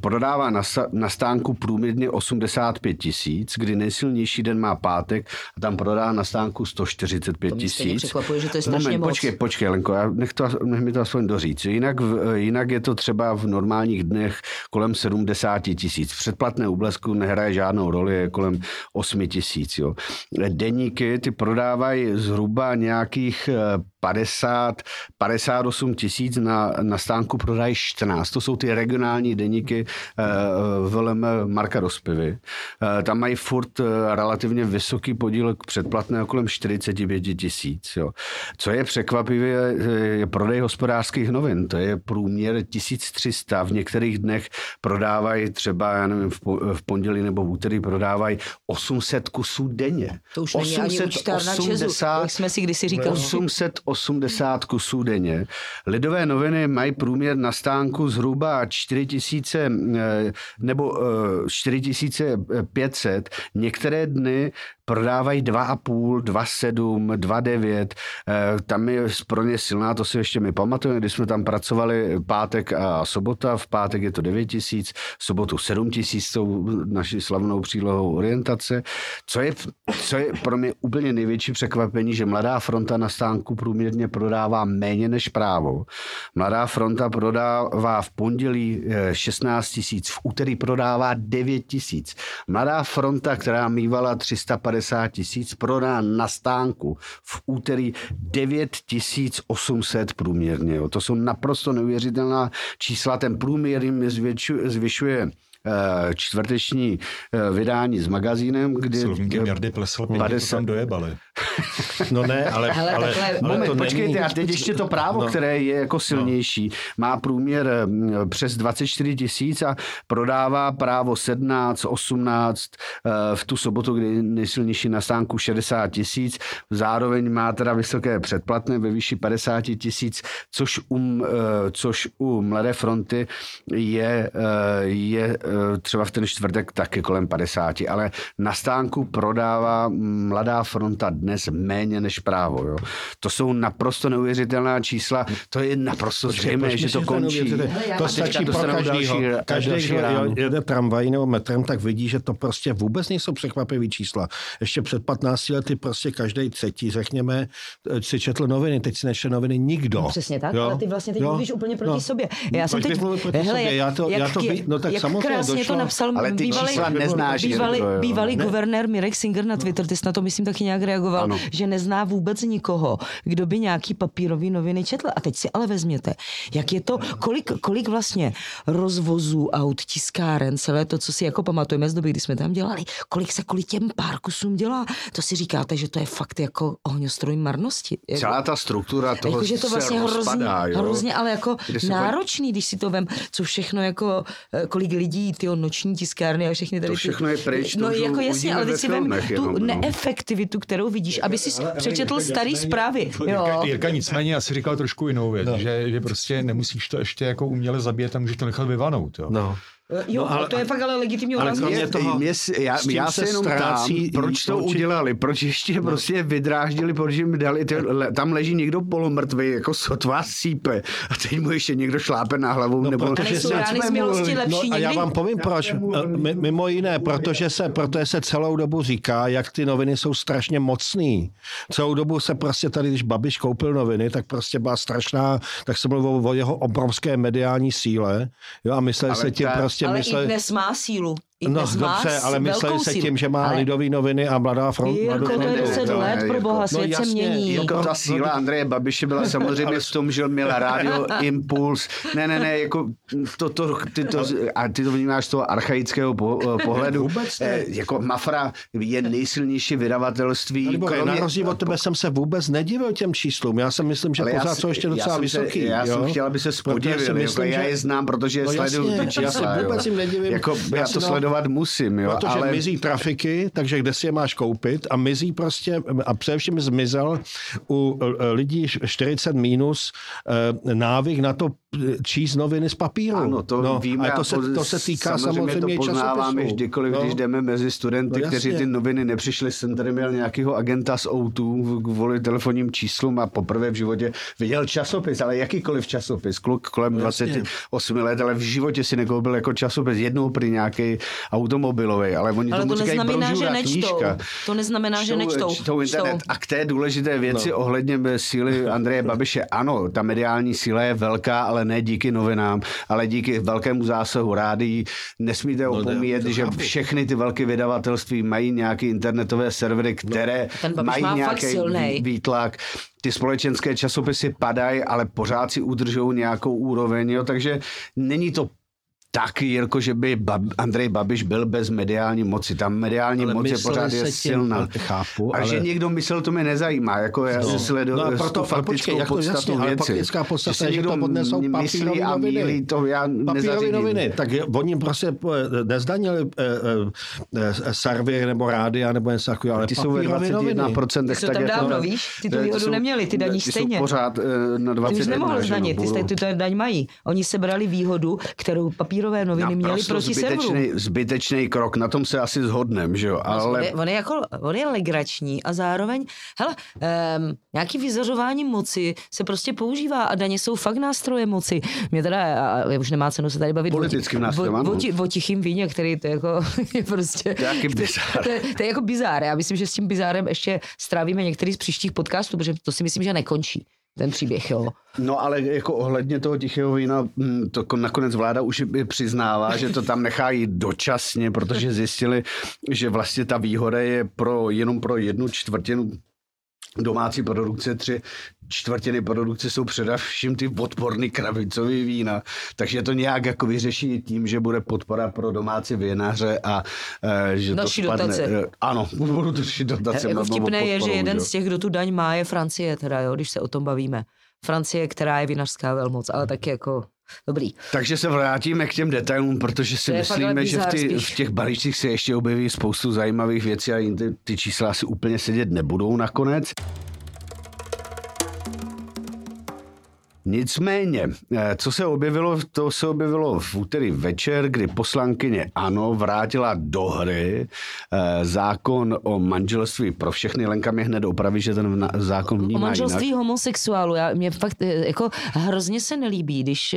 prodává na, na stánku průměrně 85 tisíc, kdy nejsilnější den má pátek a tam prodá na stánku 145 tisíc. že to je strašně Moment, moc. počkej, počkej, Lenko, já nech, to, nech mi to aspoň doříct. Jinak, jinak je to třeba v normálních dnech kolem 70 tisíc. Předplatné u blesku nehraje žádnou roli, je kolem 8 tisíc. Deníky ty prodávají zhruba nějakých 50, 58 tisíc, na, na stánku prodají 14. To jsou ty regionální deníky uh, velem Marka Rozpivy. Uh, tam mají furt uh, relativně vysoký podíl k předplatné kolem 45 tisíc. Co je překvapivé, je prodej hospodářských novin. To je průměr 1300. V některých dnech prodávají třeba, já nevím, v, po, v pondělí nebo v úterý prodávají 800 kusů denně. To už není 880, ani jak jsme si kdysi říkali. 880 kusů denně. Lidové noviny mají průměr na stánku zhruba 4000 eh, nebo 4500. Některé dny prodávají 2,5, 2,7, 2,9. Tam je pro ně silná, to si ještě my pamatujeme, když jsme tam pracovali pátek a sobota. V pátek je to 9 tisíc, v sobotu 7 tisíc s tou naší slavnou přílohou orientace. Co je, co je pro mě úplně největší překvapení, že Mladá fronta na stánku průměrně prodává méně než právo. Mladá fronta prodává v pondělí 16 eh, tisíc, v úterý prodává 9 tisíc. Mladá fronta, která mývala 350 tisíc, prodá na stánku v úterý 9 800 průměrně. Jo. To jsou naprosto neuvěřitelná čísla. Ten průměr jim zvyšuje Eh, čtvrteční eh, vydání s magazínem, kdy... Slovníkem Jardy Plesl, 50... tam dojebali. [laughs] No ne, ale... Hele, ale, ale, ale moment, to počkejte, není... a teď ještě to právo, no. které je jako no. silnější, no. má průměr mm, přes 24 tisíc a prodává právo 17, 18, eh, v tu sobotu, kdy nejsilnější na stánku 60 tisíc, zároveň má teda vysoké předplatné ve výši 50 tisíc, což, um, což u Mladé fronty je, je třeba v ten čtvrtek taky kolem 50, ale na stánku prodává Mladá fronta dnes méně než právo. Jo. To jsou naprosto neuvěřitelná čísla, to je naprosto zřejmé, že to končí. To stačí pro každýho. Každý, kdo jede tramvají nebo metrem, tak vidí, že to prostě vůbec nejsou překvapivý čísla. Ještě před 15 lety prostě každý třetí, řekněme, si četl noviny, teď si nečte noviny nikdo. No, přesně tak, jo? ale ty vlastně teď jo? mluvíš úplně proti no. sobě. Já jsem teď... Hele, jak, já to, jak, já to ví, no tak samozřejmě krásně došlo. to napsal ale ty bývalý, neznáš, bývalý, bývalý guvernér Mirek Singer na Twitter, ty jsi na to myslím taky nějak reagoval, ano. že nezná vůbec nikoho, kdo by nějaký papírový noviny četl. A teď si ale vezměte, jak je to, kolik, kolik vlastně rozvozů aut, tiskáren, celé to, co si jako pamatujeme z doby, kdy jsme tam dělali, kolik se kvůli těm pár kusům dělá, to si říkáte, že to je fakt jako ohňostroj marnosti. Jako, Celá ta struktura toho jako, že to vlastně hrozně, rozpadá, jo? hrozně, ale jako náročný, když si to vem, co všechno jako, eh, kolik lidí, ty noční tiskárny a všechny tady. To všechno je pryč. No jako jasně, ale ty si vem tu no. neefektivitu, kterou vidíš, aby si přečetl starý zprávy. Jo. Jirka nicméně asi říkal trošku jinou věc, no. že, že prostě nemusíš to ještě jako uměle zabíjet a můžeš to nechat vyvanout. Jo. No. Jo, no, ale, to je fakt ale legitimní ale kromě toho, mě, já, já se jenom ztrácí, tam, proč to proč... udělali, proč ještě no. prostě vydráždili, proč jim dali, ty, le, tam leží někdo polomrtvý, jako sotva sípe a teď mu ještě někdo šlápe na hlavu. No, nebo protože jsou rány z milosti lepší no, a já vám povím proč, mimo jiné, protože se, protože se celou dobu říká, jak ty noviny jsou strašně mocný. Celou dobu se prostě tady, když Babiš koupil noviny, tak prostě byla strašná, tak se mluvilo o jeho obrovské mediální síle jo, a mysleli se tím prostě prostě ale mysleli... i dnes má sílu. I no dobře, ale mysleli se tím, že má ale... lidový noviny a mladá front. Jirko, to je 10 let, pro boha, svět no, jasně, se mění. Jako ta síla Andreje Babiše byla [laughs] samozřejmě v tom, že on měl rádio Impuls. Ne, ne, ne, jako to, to, ty to, a ty to vnímáš z toho archaického po, eh, pohledu. Vůbec eh, jako Mafra je nejsilnější vydavatelství. No, kromě... Na rozdíl od tebe jsem se vůbec nedivil těm číslům. Já si myslím, že ale pořád jsou ještě docela já vysoký. Se, já jsem chtěl, aby se spodivil. Jako já je znám, protože no, sleduju ty čísla. Já si vůbec jim nedivím. Jako, já to sledovat musím, jo. Protože ale... mizí trafiky, takže kde si je máš koupit a mizí prostě, a především zmizel u e, lidí 40 minus e, návyk na to číst noviny z papíru. Ano, to no, víme. A to se, to se týká samozřejmě, samozřejmě to poznáváme vždykoliv, no. když jdeme mezi studenty, no, kteří ty noviny nepřišli. Jsem tady měl nějakého agenta z O2 kvůli telefonním číslům a poprvé v životě viděl časopis, ale jakýkoliv časopis. Kluk kolem no, 28 let, ale v životě si nekoupil jako časopis. Jednou při nějaký automobilový, ale oni ale tomu to říkají brožura, že knížka. To neznamená, čtou, že nečtou. Čtou internet. Čtou. A k té důležité věci no. ohledně síly Andreje Babiše, ano, ta mediální síla je velká, ale ne díky novinám, ale díky velkému zásahu rádií. Nesmíte no, opomíjet, že všechny ty velké vydavatelství mají nějaké internetové servery, no, které no, mají má nějaký výtlak. Ty společenské časopisy padají, ale pořád si udržou nějakou úroveň, jo, takže není to tak, Jirko, že by Bab, Andrej Babiš byl bez mediální moci. Tam mediální ale moc je pořád je silná. Chápu, a ale... že někdo myslel, to mě nezajímá. Jako já no. sleduju no, proto, faktickou počkej, podstatu jasně, věci. faktická podstata je, že to odnesou myslí a mílí, to já Papírové noviny. Tak oni prostě eh, nezdanili eh, eh, eh, servery nebo rádia nebo něco takového, ale ty jsou ve 21%. Ty jsou tam dávno, víš? Ty tu výhodu neměli, ty daní stejně. pořád na 21. Ty už nemohli zdanit, ty tu daň mají. Oni sebrali výhodu, kterou papír papírové noviny měly proti zbytečný, serveru. zbytečný krok, na tom se asi zhodnem, že jo, No, On ale je, on, je jako, on je legrační a zároveň, hele, um, nějaký vyzařování moci se prostě používá a daně jsou fakt nástroje moci. Mě teda, a už nemá cenu se tady bavit Politickým o, nástrojem, o, o, ti- o tichým víně, který to jako [laughs] je prostě... To je jaký bizár. to, je, to je jako bizár. Já myslím, že s tím bizárem ještě strávíme některý z příštích podcastů, protože to si myslím, že nekončí ten příběh, jo. No ale jako ohledně toho tichého vína, hm, to ko- nakonec vláda už přiznává, že to tam nechá jít dočasně, protože zjistili, že vlastně ta výhoda je pro, jenom pro jednu čtvrtinu domácí produkce, tři čtvrtiny produkce jsou především ty odporný kravicový vína, takže to nějak jako vyřeší tím, že bude podpora pro domácí vinaře a e, že Další to spadne. dotace. e, Ano, [laughs] budou to dotace. jako vtipné je, že jeden jo. z těch, kdo tu daň má, je Francie, teda, jo, když se o tom bavíme. Francie, která je vinařská velmoc, ale taky jako dobrý. Takže se vrátíme k těm detailům, protože si myslíme, že v, ty, v těch balíčcích se ještě objeví spoustu zajímavých věcí a ty, ty čísla asi úplně sedět nebudou nakonec. Nicméně, eh, co se objevilo, to se objevilo v úterý večer, kdy poslankyně ANO vrátila do hry eh, zákon o manželství pro všechny. Lenka mě hned opraví, že ten zákon O vnímá manželství jinak. homosexuálů, já, mě fakt eh, jako hrozně se nelíbí, když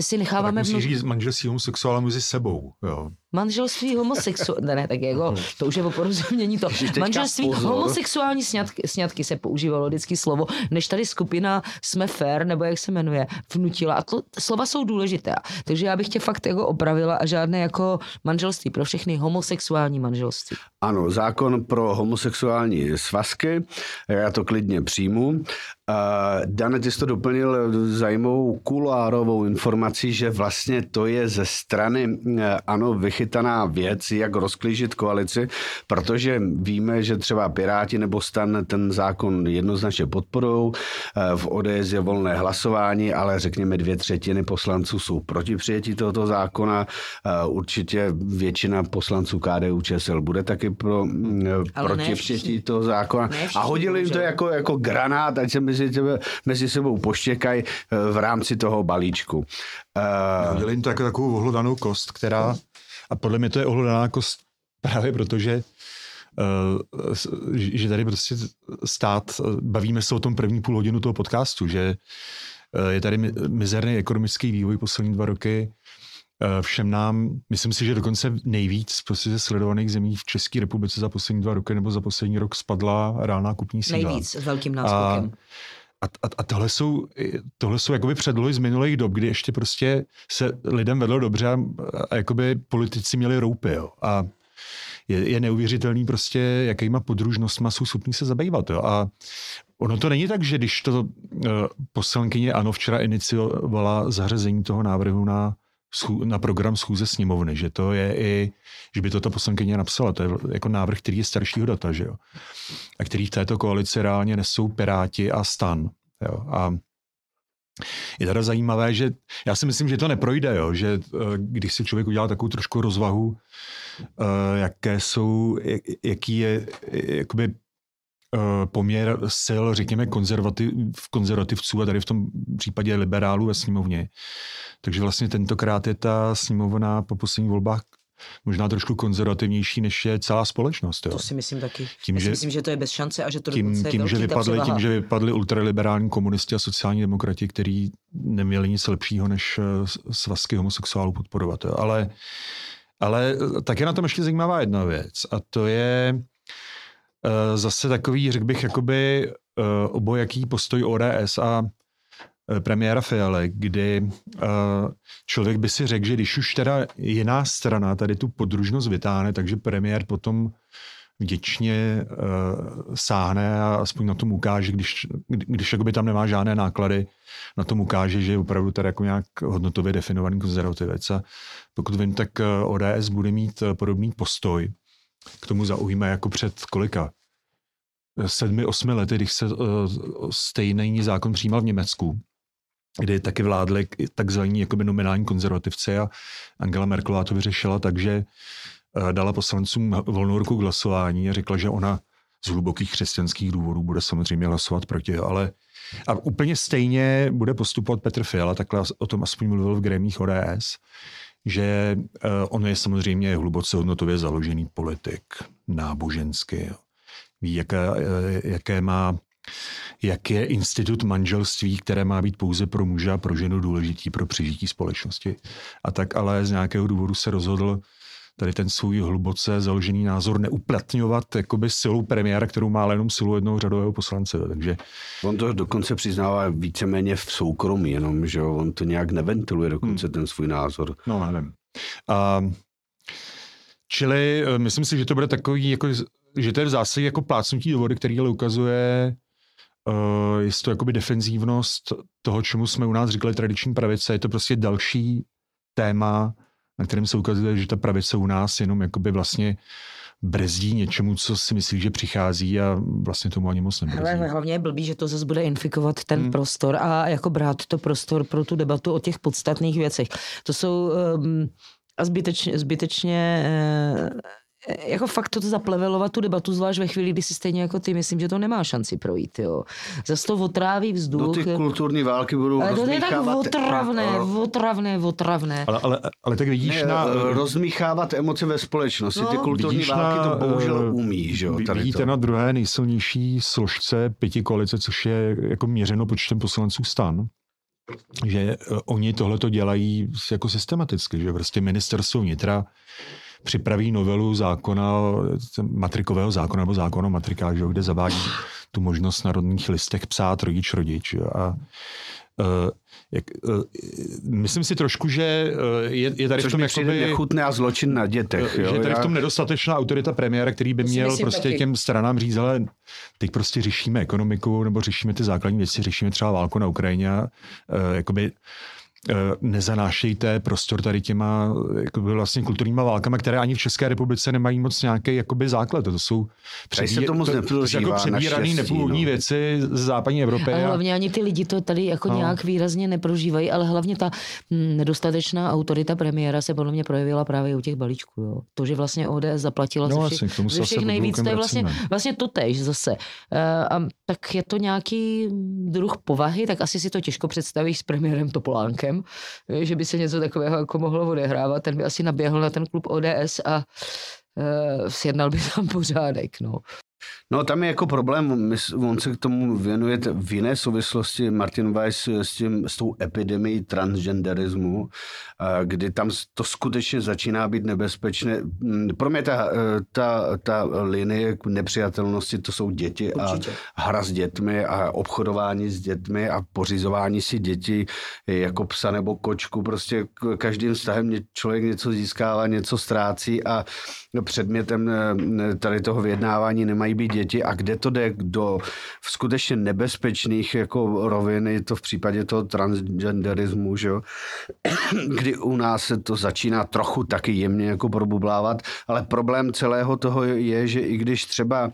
si Tak necháváme musíš vnu... říct manželství homosexuála mezi sebou. Jo. Manželství homosexuálů, ne, ne, tak jako, to už je o porozumění to. Manželství pozor. homosexuální sňatky, sňatky se používalo vždycky slovo, než tady skupina Jsme fair, nebo jak se jmenuje, vnutila. A to, slova jsou důležité. Takže já bych tě fakt jako opravila a žádné jako manželství pro všechny homosexuální manželství. Ano, zákon pro homosexuální svazky, já to klidně přijmu. Uh, Dane, ty jsi to doplnil zajímavou kulárovou informací, že vlastně to je ze strany eh, ano vychytaná věc, jak rozklížit koalici, protože víme, že třeba Piráti nebo Stan ten zákon jednoznačně podporou, v ODS je volné hlasování, ale řekněme dvě třetiny poslanců jsou proti přijetí tohoto zákona, Eh, určitě většina poslanců KDU ČSL bude taky pro, Ale proti přijetí toho zákona. A hodili jim to jako, jako granát, ať se mezi, sebe, mezi sebou poštěkají eh, v rámci toho balíčku. Eh, Udělali to jako takovou ohlodanou kost, která, a podle mě to je ohlodaná kost právě protože Uh, že tady prostě stát, eh, bavíme se o tom první půl hodinu toho podcastu, že eh, je tady mi- mizerný ekonomický vývoj poslední dva roky, Eh, Všem nám, myslím si, že dokonce nejvíc prostě ze sledovaných zemí v České republice za poslední dva roky nebo za poslední rok spadla reálná kupní síla. Nejvíc, s velkým náskokem. A, a, a tohle jsou, tohle jsou jakoby předlohy z minulých dob, kdy ještě prostě se lidem vedlo dobře a, a jakoby politici měli roupy. Jo. A je, je neuvěřitelný prostě, jakýma podružnostma jsou schopní se zabývat. Jo. A ono to není tak, že když to uh, poslankyně ANO včera iniciovala zařazení toho návrhu na, na program schůze sněmovny, že to je i, že by to ta poslankyně napsala. To je jako návrh, který je staršího data, že jo. A který v této koalici reálně nesou Piráti a Stan. Jo. A je teda zajímavé, že já si myslím, že to neprojde, jo, že eh, když si člověk udělá takovou trošku rozvahu, eh, jaké jsou, jak- jaký je eh, jakoby poměr sil, řekněme, konzervativ, konzervativců a tady v tom případě liberálů ve sněmovně. Takže vlastně tentokrát je ta sněmovna po posledních volbách možná trošku konzervativnější, než je celá společnost. Jo. To si myslím taky. Tím, Já si že- myslím, že to je bez šance a že to tím, tím, že vypadli, tím, že vypadli ultraliberální komunisti a sociální demokrati, kteří neměli nic lepšího, než eh, svazky homosexuálů podporovat. Jo. Ale, ale eh, tak je na tom ještě zajímavá jedna věc a to je zase takový, řekl bych, jakoby uh, obojaký postoj ODS a eh, premiéra Fialy, kdy člověk by si řekl, že když už teda jiná strana tady tu podružnost vytáhne, takže premiér potom vděčně uh, sáhne a aspoň na tom ukáže, když, kdy- když jakoby tam nemá žádné náklady, na tom ukáže, že je opravdu tady jako nějak hodnotově definovaný konzervativec. A pokud vím, tak eh, ODS bude mít eh, podobný postoj. K tomu zaujíme jako před kolika? Sedmi, osmi lety, když se uh, stejný zákon přijímal v Německu, kdy taky vládli takzvaní jakoby nominální konzervativci a Angela Merkelová to vyřešila tak, že eh, dala poslancům volnou ruku k hlasování a řekla, že ona z hlubokých křesťanských důvodů bude samozřejmě hlasovat proti, ale a úplně stejně bude postupovat Petr Fiala, takhle o tom aspoň mluvil v grémích ODS, že uh, on je samozřejmě hluboce hodnotově založený politik, náboženský. Ví, jaké, uh, jaké má jak je institut manželství, které má být pouze pro muže a pro ženu důležitý pro přežití společnosti. A tak ale z nějakého důvodu se rozhodl tady ten svůj hluboce založený názor neuplatňovat jakoby silou premiéra, kterou má ale jenom silu jednoho řadového poslance. Takže... On to dokonce přiznává víceméně v soukromí, jenom, že on to nějak neventiluje dokonce hmm. ten svůj názor. No, nevím. A, čili eh, myslím si, že to bude takový, jako, že to je v zásadě jako plácnutí do vody, který ale ukazuje uh, jestli to jakoby defenzívnost toho, čemu jsme u nás říkali tradiční pravice, je to prostě další téma, na kterém se ukazuje, že ta pravice u nás jenom jakoby vlastně brzdí něčemu, co si myslí, že přichází a vlastně tomu ani moc nebrzdí. Ale hlavně je blbý, že to zase bude infikovat ten hmm. prostor a jako brát to prostor pro tu debatu o těch podstatných věcech. To jsou um, a zbytečně, zbytečně uh, jako fakt to zaplevelovat tu debatu, zvlášť ve chvíli, kdy si stejně jako ty, myslím, že to nemá šanci projít, jo. Zase to otráví vzduch. No ty kulturní války budou ale to je tak otravné, otravné, otravné. Ale, ale, ale tak vidíš ne, na... Rozmíchávat emoce ve společnosti, no, ty kulturní války na, to bohužel uh, umí, že jo. Vidíte to. na druhé nejsilnější složce pěti koalice, což je jako měřeno počtem poslanců stan, že eh, oni tohle to dělají jako systematicky, že prostě ministerstvo vnitra připraví novelu zákona, matrikového zákona nebo zákona o matrikách, kde zavádí tu možnost na rodných listech psát rodič-rodič. A Uh, jak, uh, myslím si trošku, že uh, je, je tady Což v tom jakoby, nechutné a zločin na dětech. Jo? Že je tady v tom nedostatečná autorita premiéra, který by měl prostě taky. těm stranám říct, ale teď prostě řešíme ekonomiku nebo řešíme ty základní věci, řešíme třeba válku na Ukrajině. Uh, jakoby, Eh, nezanášejte prostor tady těma jakoby vlastně kulturníma válkama, které ani v České republice nemají moc nějaký jakoby základ. To jsou přebí... se to moc to, to jako přebíraný nepůvodní no. věci z západní Evropy. Ale hlavně ani ty lidi to tady jako no. nějak výrazně neprožívají, ale hlavně ta hm, nedostatečná autorita premiéra se podle mě projevila právě u těch balíčků. Jo. To, že vlastně ODS zaplatila no, ze všech, ze všech nejvíc, to je vlastně, vlastně to tež zase. Uh, a tak je to nějaký druh povahy, tak asi si to těžko představíš s premiérem Topolánkem rokem, že by se něco takového jako mohlo odehrávat. Ten by asi naběhl na ten klub ODS a uh, sjednal by tam pořádek. No. No tam je jako problém, on se k tomu věnuje v jiné souvislosti, Martin Weiss s, tím, s tou epidemií transgenderismu, kdy tam to skutečně začíná být nebezpečné. Mm, pro mě ta, e, ta, ta linie nepřijatelnosti, to jsou děti Určitě. a hra s dětmi a obchodování s dětmi a pořizování si dětí jako psa nebo kočku. Prostě každým vztahem člověk něco získává, něco ztrácí a předmětem e, tady toho vyjednávání nemají být děti. A kde to jde? Do skutečně nebezpečných jako rovin, je to v případě toho transgenderismu, že jo? [coughs] kdy u nás se to začíná trochu taky jemně jako probublávat, ale problém celého toho je, že i když třeba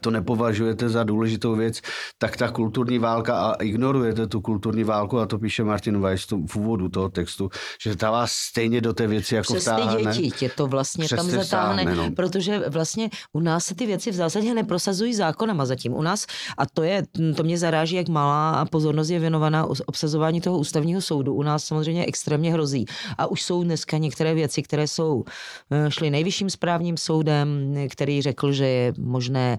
to nepovažujete za důležitou věc, tak ta kulturní válka a ignorujete tu kulturní válku a to píše Martin Weiss v úvodu toho textu, že ta vás stejně do té věci jako Přes vtáhne. ty děti tě to vlastně Přes tam zatáhne, no. protože vlastně u nás se ty věci v zásadě neprosazují zákonama zatím. U nás, a to je, to mě zaráží, jak malá pozornost je věnovaná obsazování toho ústavního soudu. U nás samozřejmě extrémně hrozí. A už jsou dneska některé věci, které jsou eh, šly nejvyšším správním soudem, který řekl, že je možné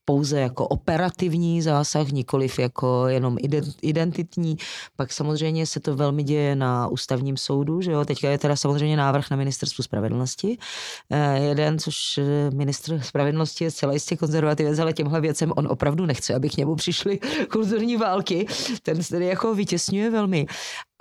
pouze jako operativní zásah, nikoliv jako jenom identitní. Pak samozřejmě se to velmi děje na ústavním soudu, že jo. Teďka je teda samozřejmě návrh na ministerstvu spravedlnosti. Eh, jeden, což eh, ministr spravedlnosti je zcela jistě konzervativec, ale těmhle věcem on opravdu nechce, aby k němu přišly [laughs] kulturní války. Ten se jako vytěsňuje velmi.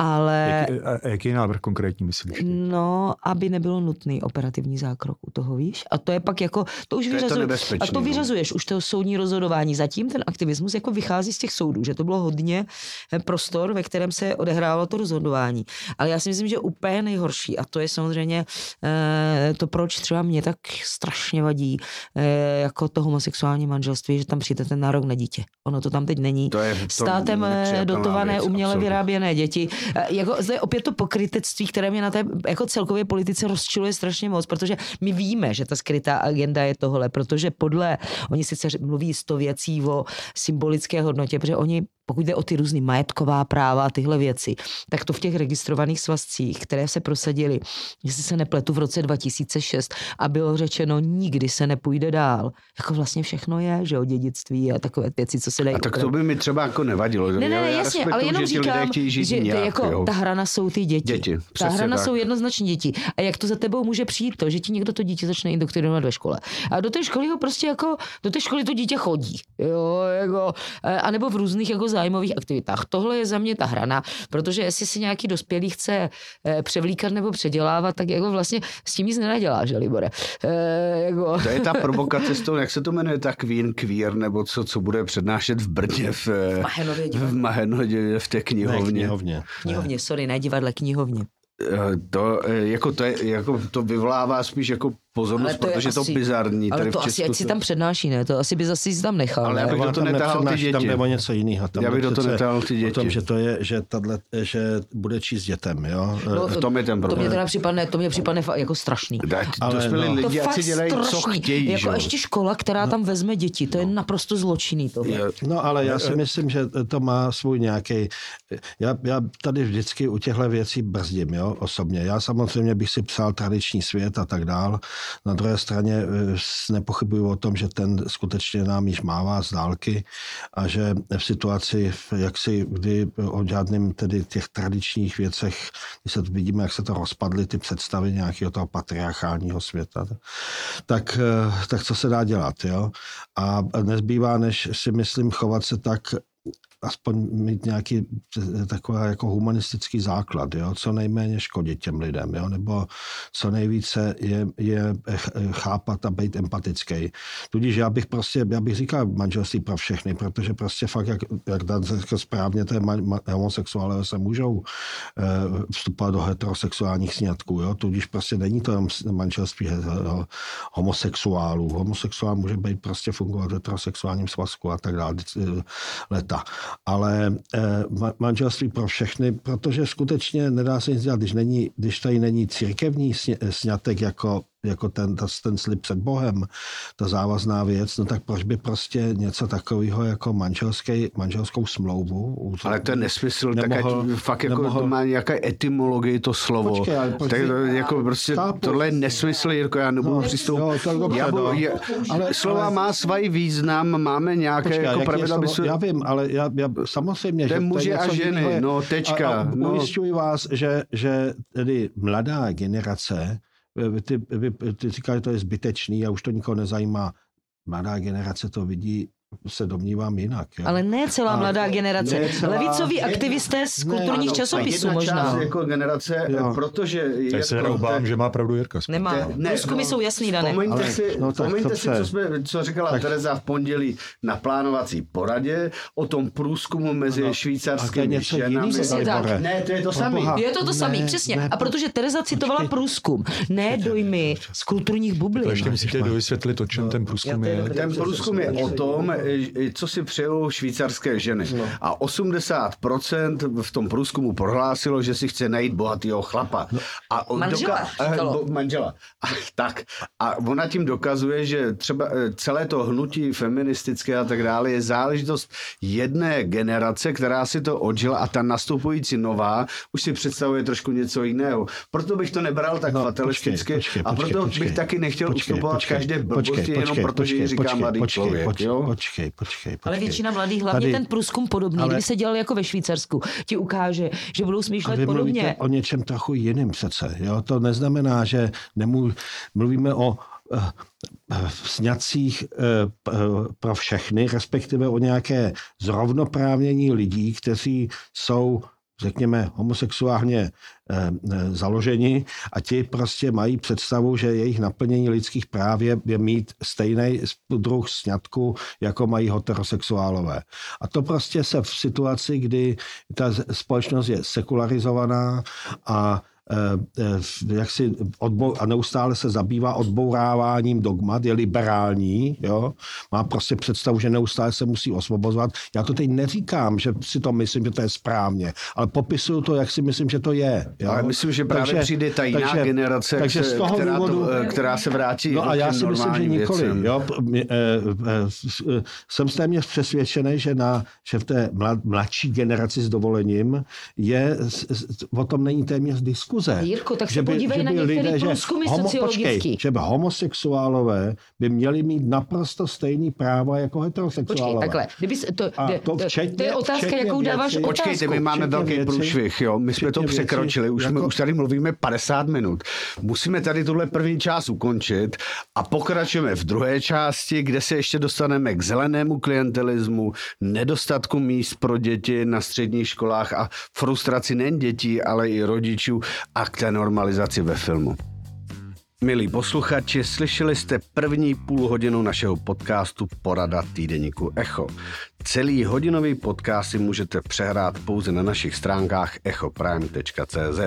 Ale... Jak, a jaký návrh konkrétní myslíš? No, aby nebylo nutný operativní zákrok u toho, víš? A to je pak jako, to už vyřazuješ. A to no. vyřazuješ, už to soudní rozhodování. Zatím ten aktivismus jako vychází z těch soudů, že to bylo hodně eh, prostor, ve kterém se odehrávalo to rozhodování. Ale já si myslím, že úplně nejhorší, a to je samozřejmě eh, to, proč třeba mě tak strašně vadí, eh, jako to homosexuální manželství, že tam přijde ten nárok na dítě. Ono to tam teď není. To je to Státem dotované, věc, uměle absolutně. vyráběné děti Eh, jako zde opět to pokrytectví, které mě na té jako celkově politice rozčiluje strašně moc, protože my víme, že ta skrytá agenda je tohle, protože podle, oni sice mluví sto věcí o symbolické hodnotě, protože oni pokud jde o ty různý majetková práva a tyhle věci, tak to v těch registrovaných svazcích, které se prosadily, jestli se nepletu v roce 2006 a bylo řečeno, nikdy se nepůjde dál. Jako vlastně všechno je, že o dědictví a takové věci, co se dají. A tak to by mi třeba jako nevadilo. Ne, ne, ne, jasně, ale jenom že říkám, žít že nějak, jako, jo. ta hrana jsou ty děti. Děti, ta hrana tak. jsou jednoznačně děti. A jak to za tebou může přijít to, že ti někdo to dítě začne indoktrinovat ve škole. A do té školy ho prostě jako, do té školy to dítě chodí. Jo, jako, a nebo v různých jako zájmových aktivitách. Tohle je za mě ta hrana, protože jestli si nějaký dospělý chce eh, převlíkat nebo předělávat, tak jako vlastně s tím nic nenadělá, že Libore. Eh, jako... To je ta provokace s tou, jak se to jmenuje, ta Queen Queer, nebo co, co bude přednášet v Brně v, eh, Mahenově v. Mahenově v té Ne, knihovně. knihovně. Knihovně, sorry, ne divadle, knihovně. Eh, To, jako to, je, jako to vyvolává spíš jako pozornost, Ale to je protože je to asi- bizarní. Ale tady to v asi, ať si to- tam přednáší, ne? To asi by zase si tam nechal. Ale ne? já bych do tam netahal ty Tam děti. jde o něco jiného. Tam Já bych do toho netahal ty O tom, děti. že to je, že, tato, že bude číst dětem, jo? No, v tom je ten To mě problém. teda připadne, to mě připadne jako strašný. Dať, Ale dospělí no. To lidi, ať si fakt dělají, co strašný. chtějí. že Jako jo. ještě škola, která tam vezme děti, to je naprosto zločinný tohle. Je- No ale já si myslím, že to má svůj nějaký. Já, já tady vždycky u těchto věcí brzdím, jo, osobně. Já samozřejmě bych si psal tradiční svět a tak dál. Na druhé straně eh, nepochybuju o tom, že ten skutečně nám již mává z dálky a že v situaci, jak si, kdy o žádným tedy těch tradičních věcech, když se vidíme, jak se to rozpadly, ty představy nějakého toho patriarchálního světa, tak, eh, tak co se dá dělat, jo? A nezbývá, než si myslím chovat se tak, aspoň mít nějaký t- takový jako humanistický základ, jo? co nejméně škodit těm lidem, jo? nebo co nejvíce je, je ch- chápat a být empatický. Tudíž já bych prostě, já bych říkal manželství pro všechny, protože prostě fakt, jak, jak Dan řekl správně, ma, homosexuálové se můžou eh, vstupovat do heterosexuálních sňatků, jo? tudíž prostě není to jenom manželství homosexuálů. Homosexuál může být prostě fungovat v heterosexuálním svazku a tak dále, eh, leta. Ale eh, ma- manželství pro všechny, protože skutečně nedá se nic dělat, když, není, když tady není církevní sně- sňatek jako jako ten, ta- ten slib před Bohem, ta závazná věc, no tak proč by prostě něco takového jako manželský, manželskou smlouvu? Ale to je nesmysl, tak Nemohl- ať fakt jako nemohl- to má nějaká etymologii to slovo. Počkej, ale proč tak to, jako prostě Chápu. tohle je nesmysl, Jirko, já nebudu No, přistoupit. jo, to dobře, já budu, no. je, Ale- slova ale- má svůj význam, máme nějaké Počkej, jako pravidla. slovo? se- Já vím, ale já, já samozřejmě, To je že muži a ženy, no, tečka, A, a no. ujišťuji vás, že, že tedy mladá generace, ty, ty říkáš, že to je zbytečný a už to nikoho nezajímá. Mladá generace to vidí, se domnívám jinak. Jo? Ale ne celá A mladá generace. ne celá- Levicoví aktivisté z ne, kulturních ano, časopisů jedna možná. část jako generace, Jo. protože... Tak se Jirko, obávám, te- že má pravdu Jirka. Nemá. Te- ne, Průzkumy no, jsou jasný, Dané. Vzpomeňte Ale- si, no tak vzpomeňte si co, jsme, co říkala Tak- Tereza v pondělí na plánovací poradě o tom průzkumu mezi No, a to je švýcarskými ženami. tak. Ne, to je to samé. Je to to samé, Ne, přesně. ne, a protože Tereza citovala průzkum, ne dojmy z kulturních bublin. To ještě musíte dovysvětlit, o čem ten průzkum je. Ten průzkum je o tom, eh, co si přejou švýcarské ženy. A 80% v tom průzkumu prohlásilo, že si chce najít bohatého chlapa. A on Manžela, eh, říkalo. bo- manžela. A, tak. A ona tím dokazuje, že třeba eh, celé to hnutí feministické a tak dále je záležitost jedné generace, která si to odžila a ta nastupující nová už si představuje trošku něco jiného. Proto bych to nebral tak No, fatalisticky počkej, počkej, a proto počkej, bych taky nechtěl počkej, ustupovat počkej, každé blbosti počkej, jenom počkej, protože ji počkej, říká počkej, mladý počkej, člověk. počkej, jo? Počkej, počkej, počkej. Ale většina mladých, hlavně Tady- ten průzkum podobný, ale- kdyby se dělal jako ve Švýcarsku, ti ukáže, že budou A smýšlet vy mluvíte podobně. o něčem trochu jiným přece. Jo? To neznamená, že nemů... mluvíme o eh, eh, sňacích eh, pro všechny, respektive o nějaké zrovnoprávnění lidí, kteří jsou řekněme, homosexuálně založeni a ti prostě mají představu, že jejich naplnění lidských práv je, je mít stejný druh sňatku, jako mají heterosexuálové. A to prostě se v situaci, kdy ta společnost je sekularizovaná a jak si odbou, a neustále se zabývá odbouráváním dogmat, je liberální, jo? má prostě představu, že neustále se musí osvobozovat. Já to teď neříkám, že si to myslím, že to je správně, ale popisuju to, jak si myslím, že to je. Jo? Ale myslím, že právě takže, přijde ta jiná takže, generace, takže z toho která, důvodu, to, která se vrátí No a já si myslím, že nikoli. Jo? Jsem téměř přesvědčený, že, na, že v té mladší generaci s dovolením je, o tom není téměř diskuze. Jirko, tak se podívej na některé průzkumy homo, počkej, že by homosexuálové by měli mít naprosto stejný práva jako heterosexuálové. Počkej, takhle. Kdyby to, a to, včetně, to je otázka, jakou dáváš otázku. Počkejte, my máme velký věci, průšvih, jo. My jsme to překročili, už, jako... jsme, už tady mluvíme 50 minut. Musíme tady tuhle první část ukončit a pokračujeme v druhé části, kde se ještě dostaneme k zelenému klientelismu, nedostatku míst pro děti na středních školách a frustraci nejen dětí, ale i rodičů a k té normalizaci ve filmu. Milí posluchači, slyšeli jste první půl hodinu našeho podcastu Porada týdeníku Echo. Celý hodinový podcast si můžete přehrát pouze na našich stránkách echoprime.cz.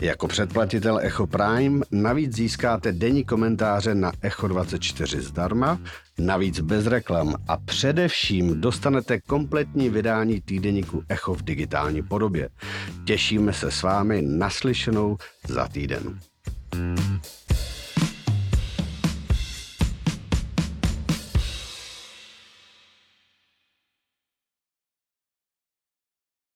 Jako předplatitel Echo Prime navíc získáte denní komentáře na Echo24 zdarma, navíc bez reklam a především dostanete kompletní vydání týdeníku Echo v digitální podobě. Těšíme se s vámi naslyšenou za týden.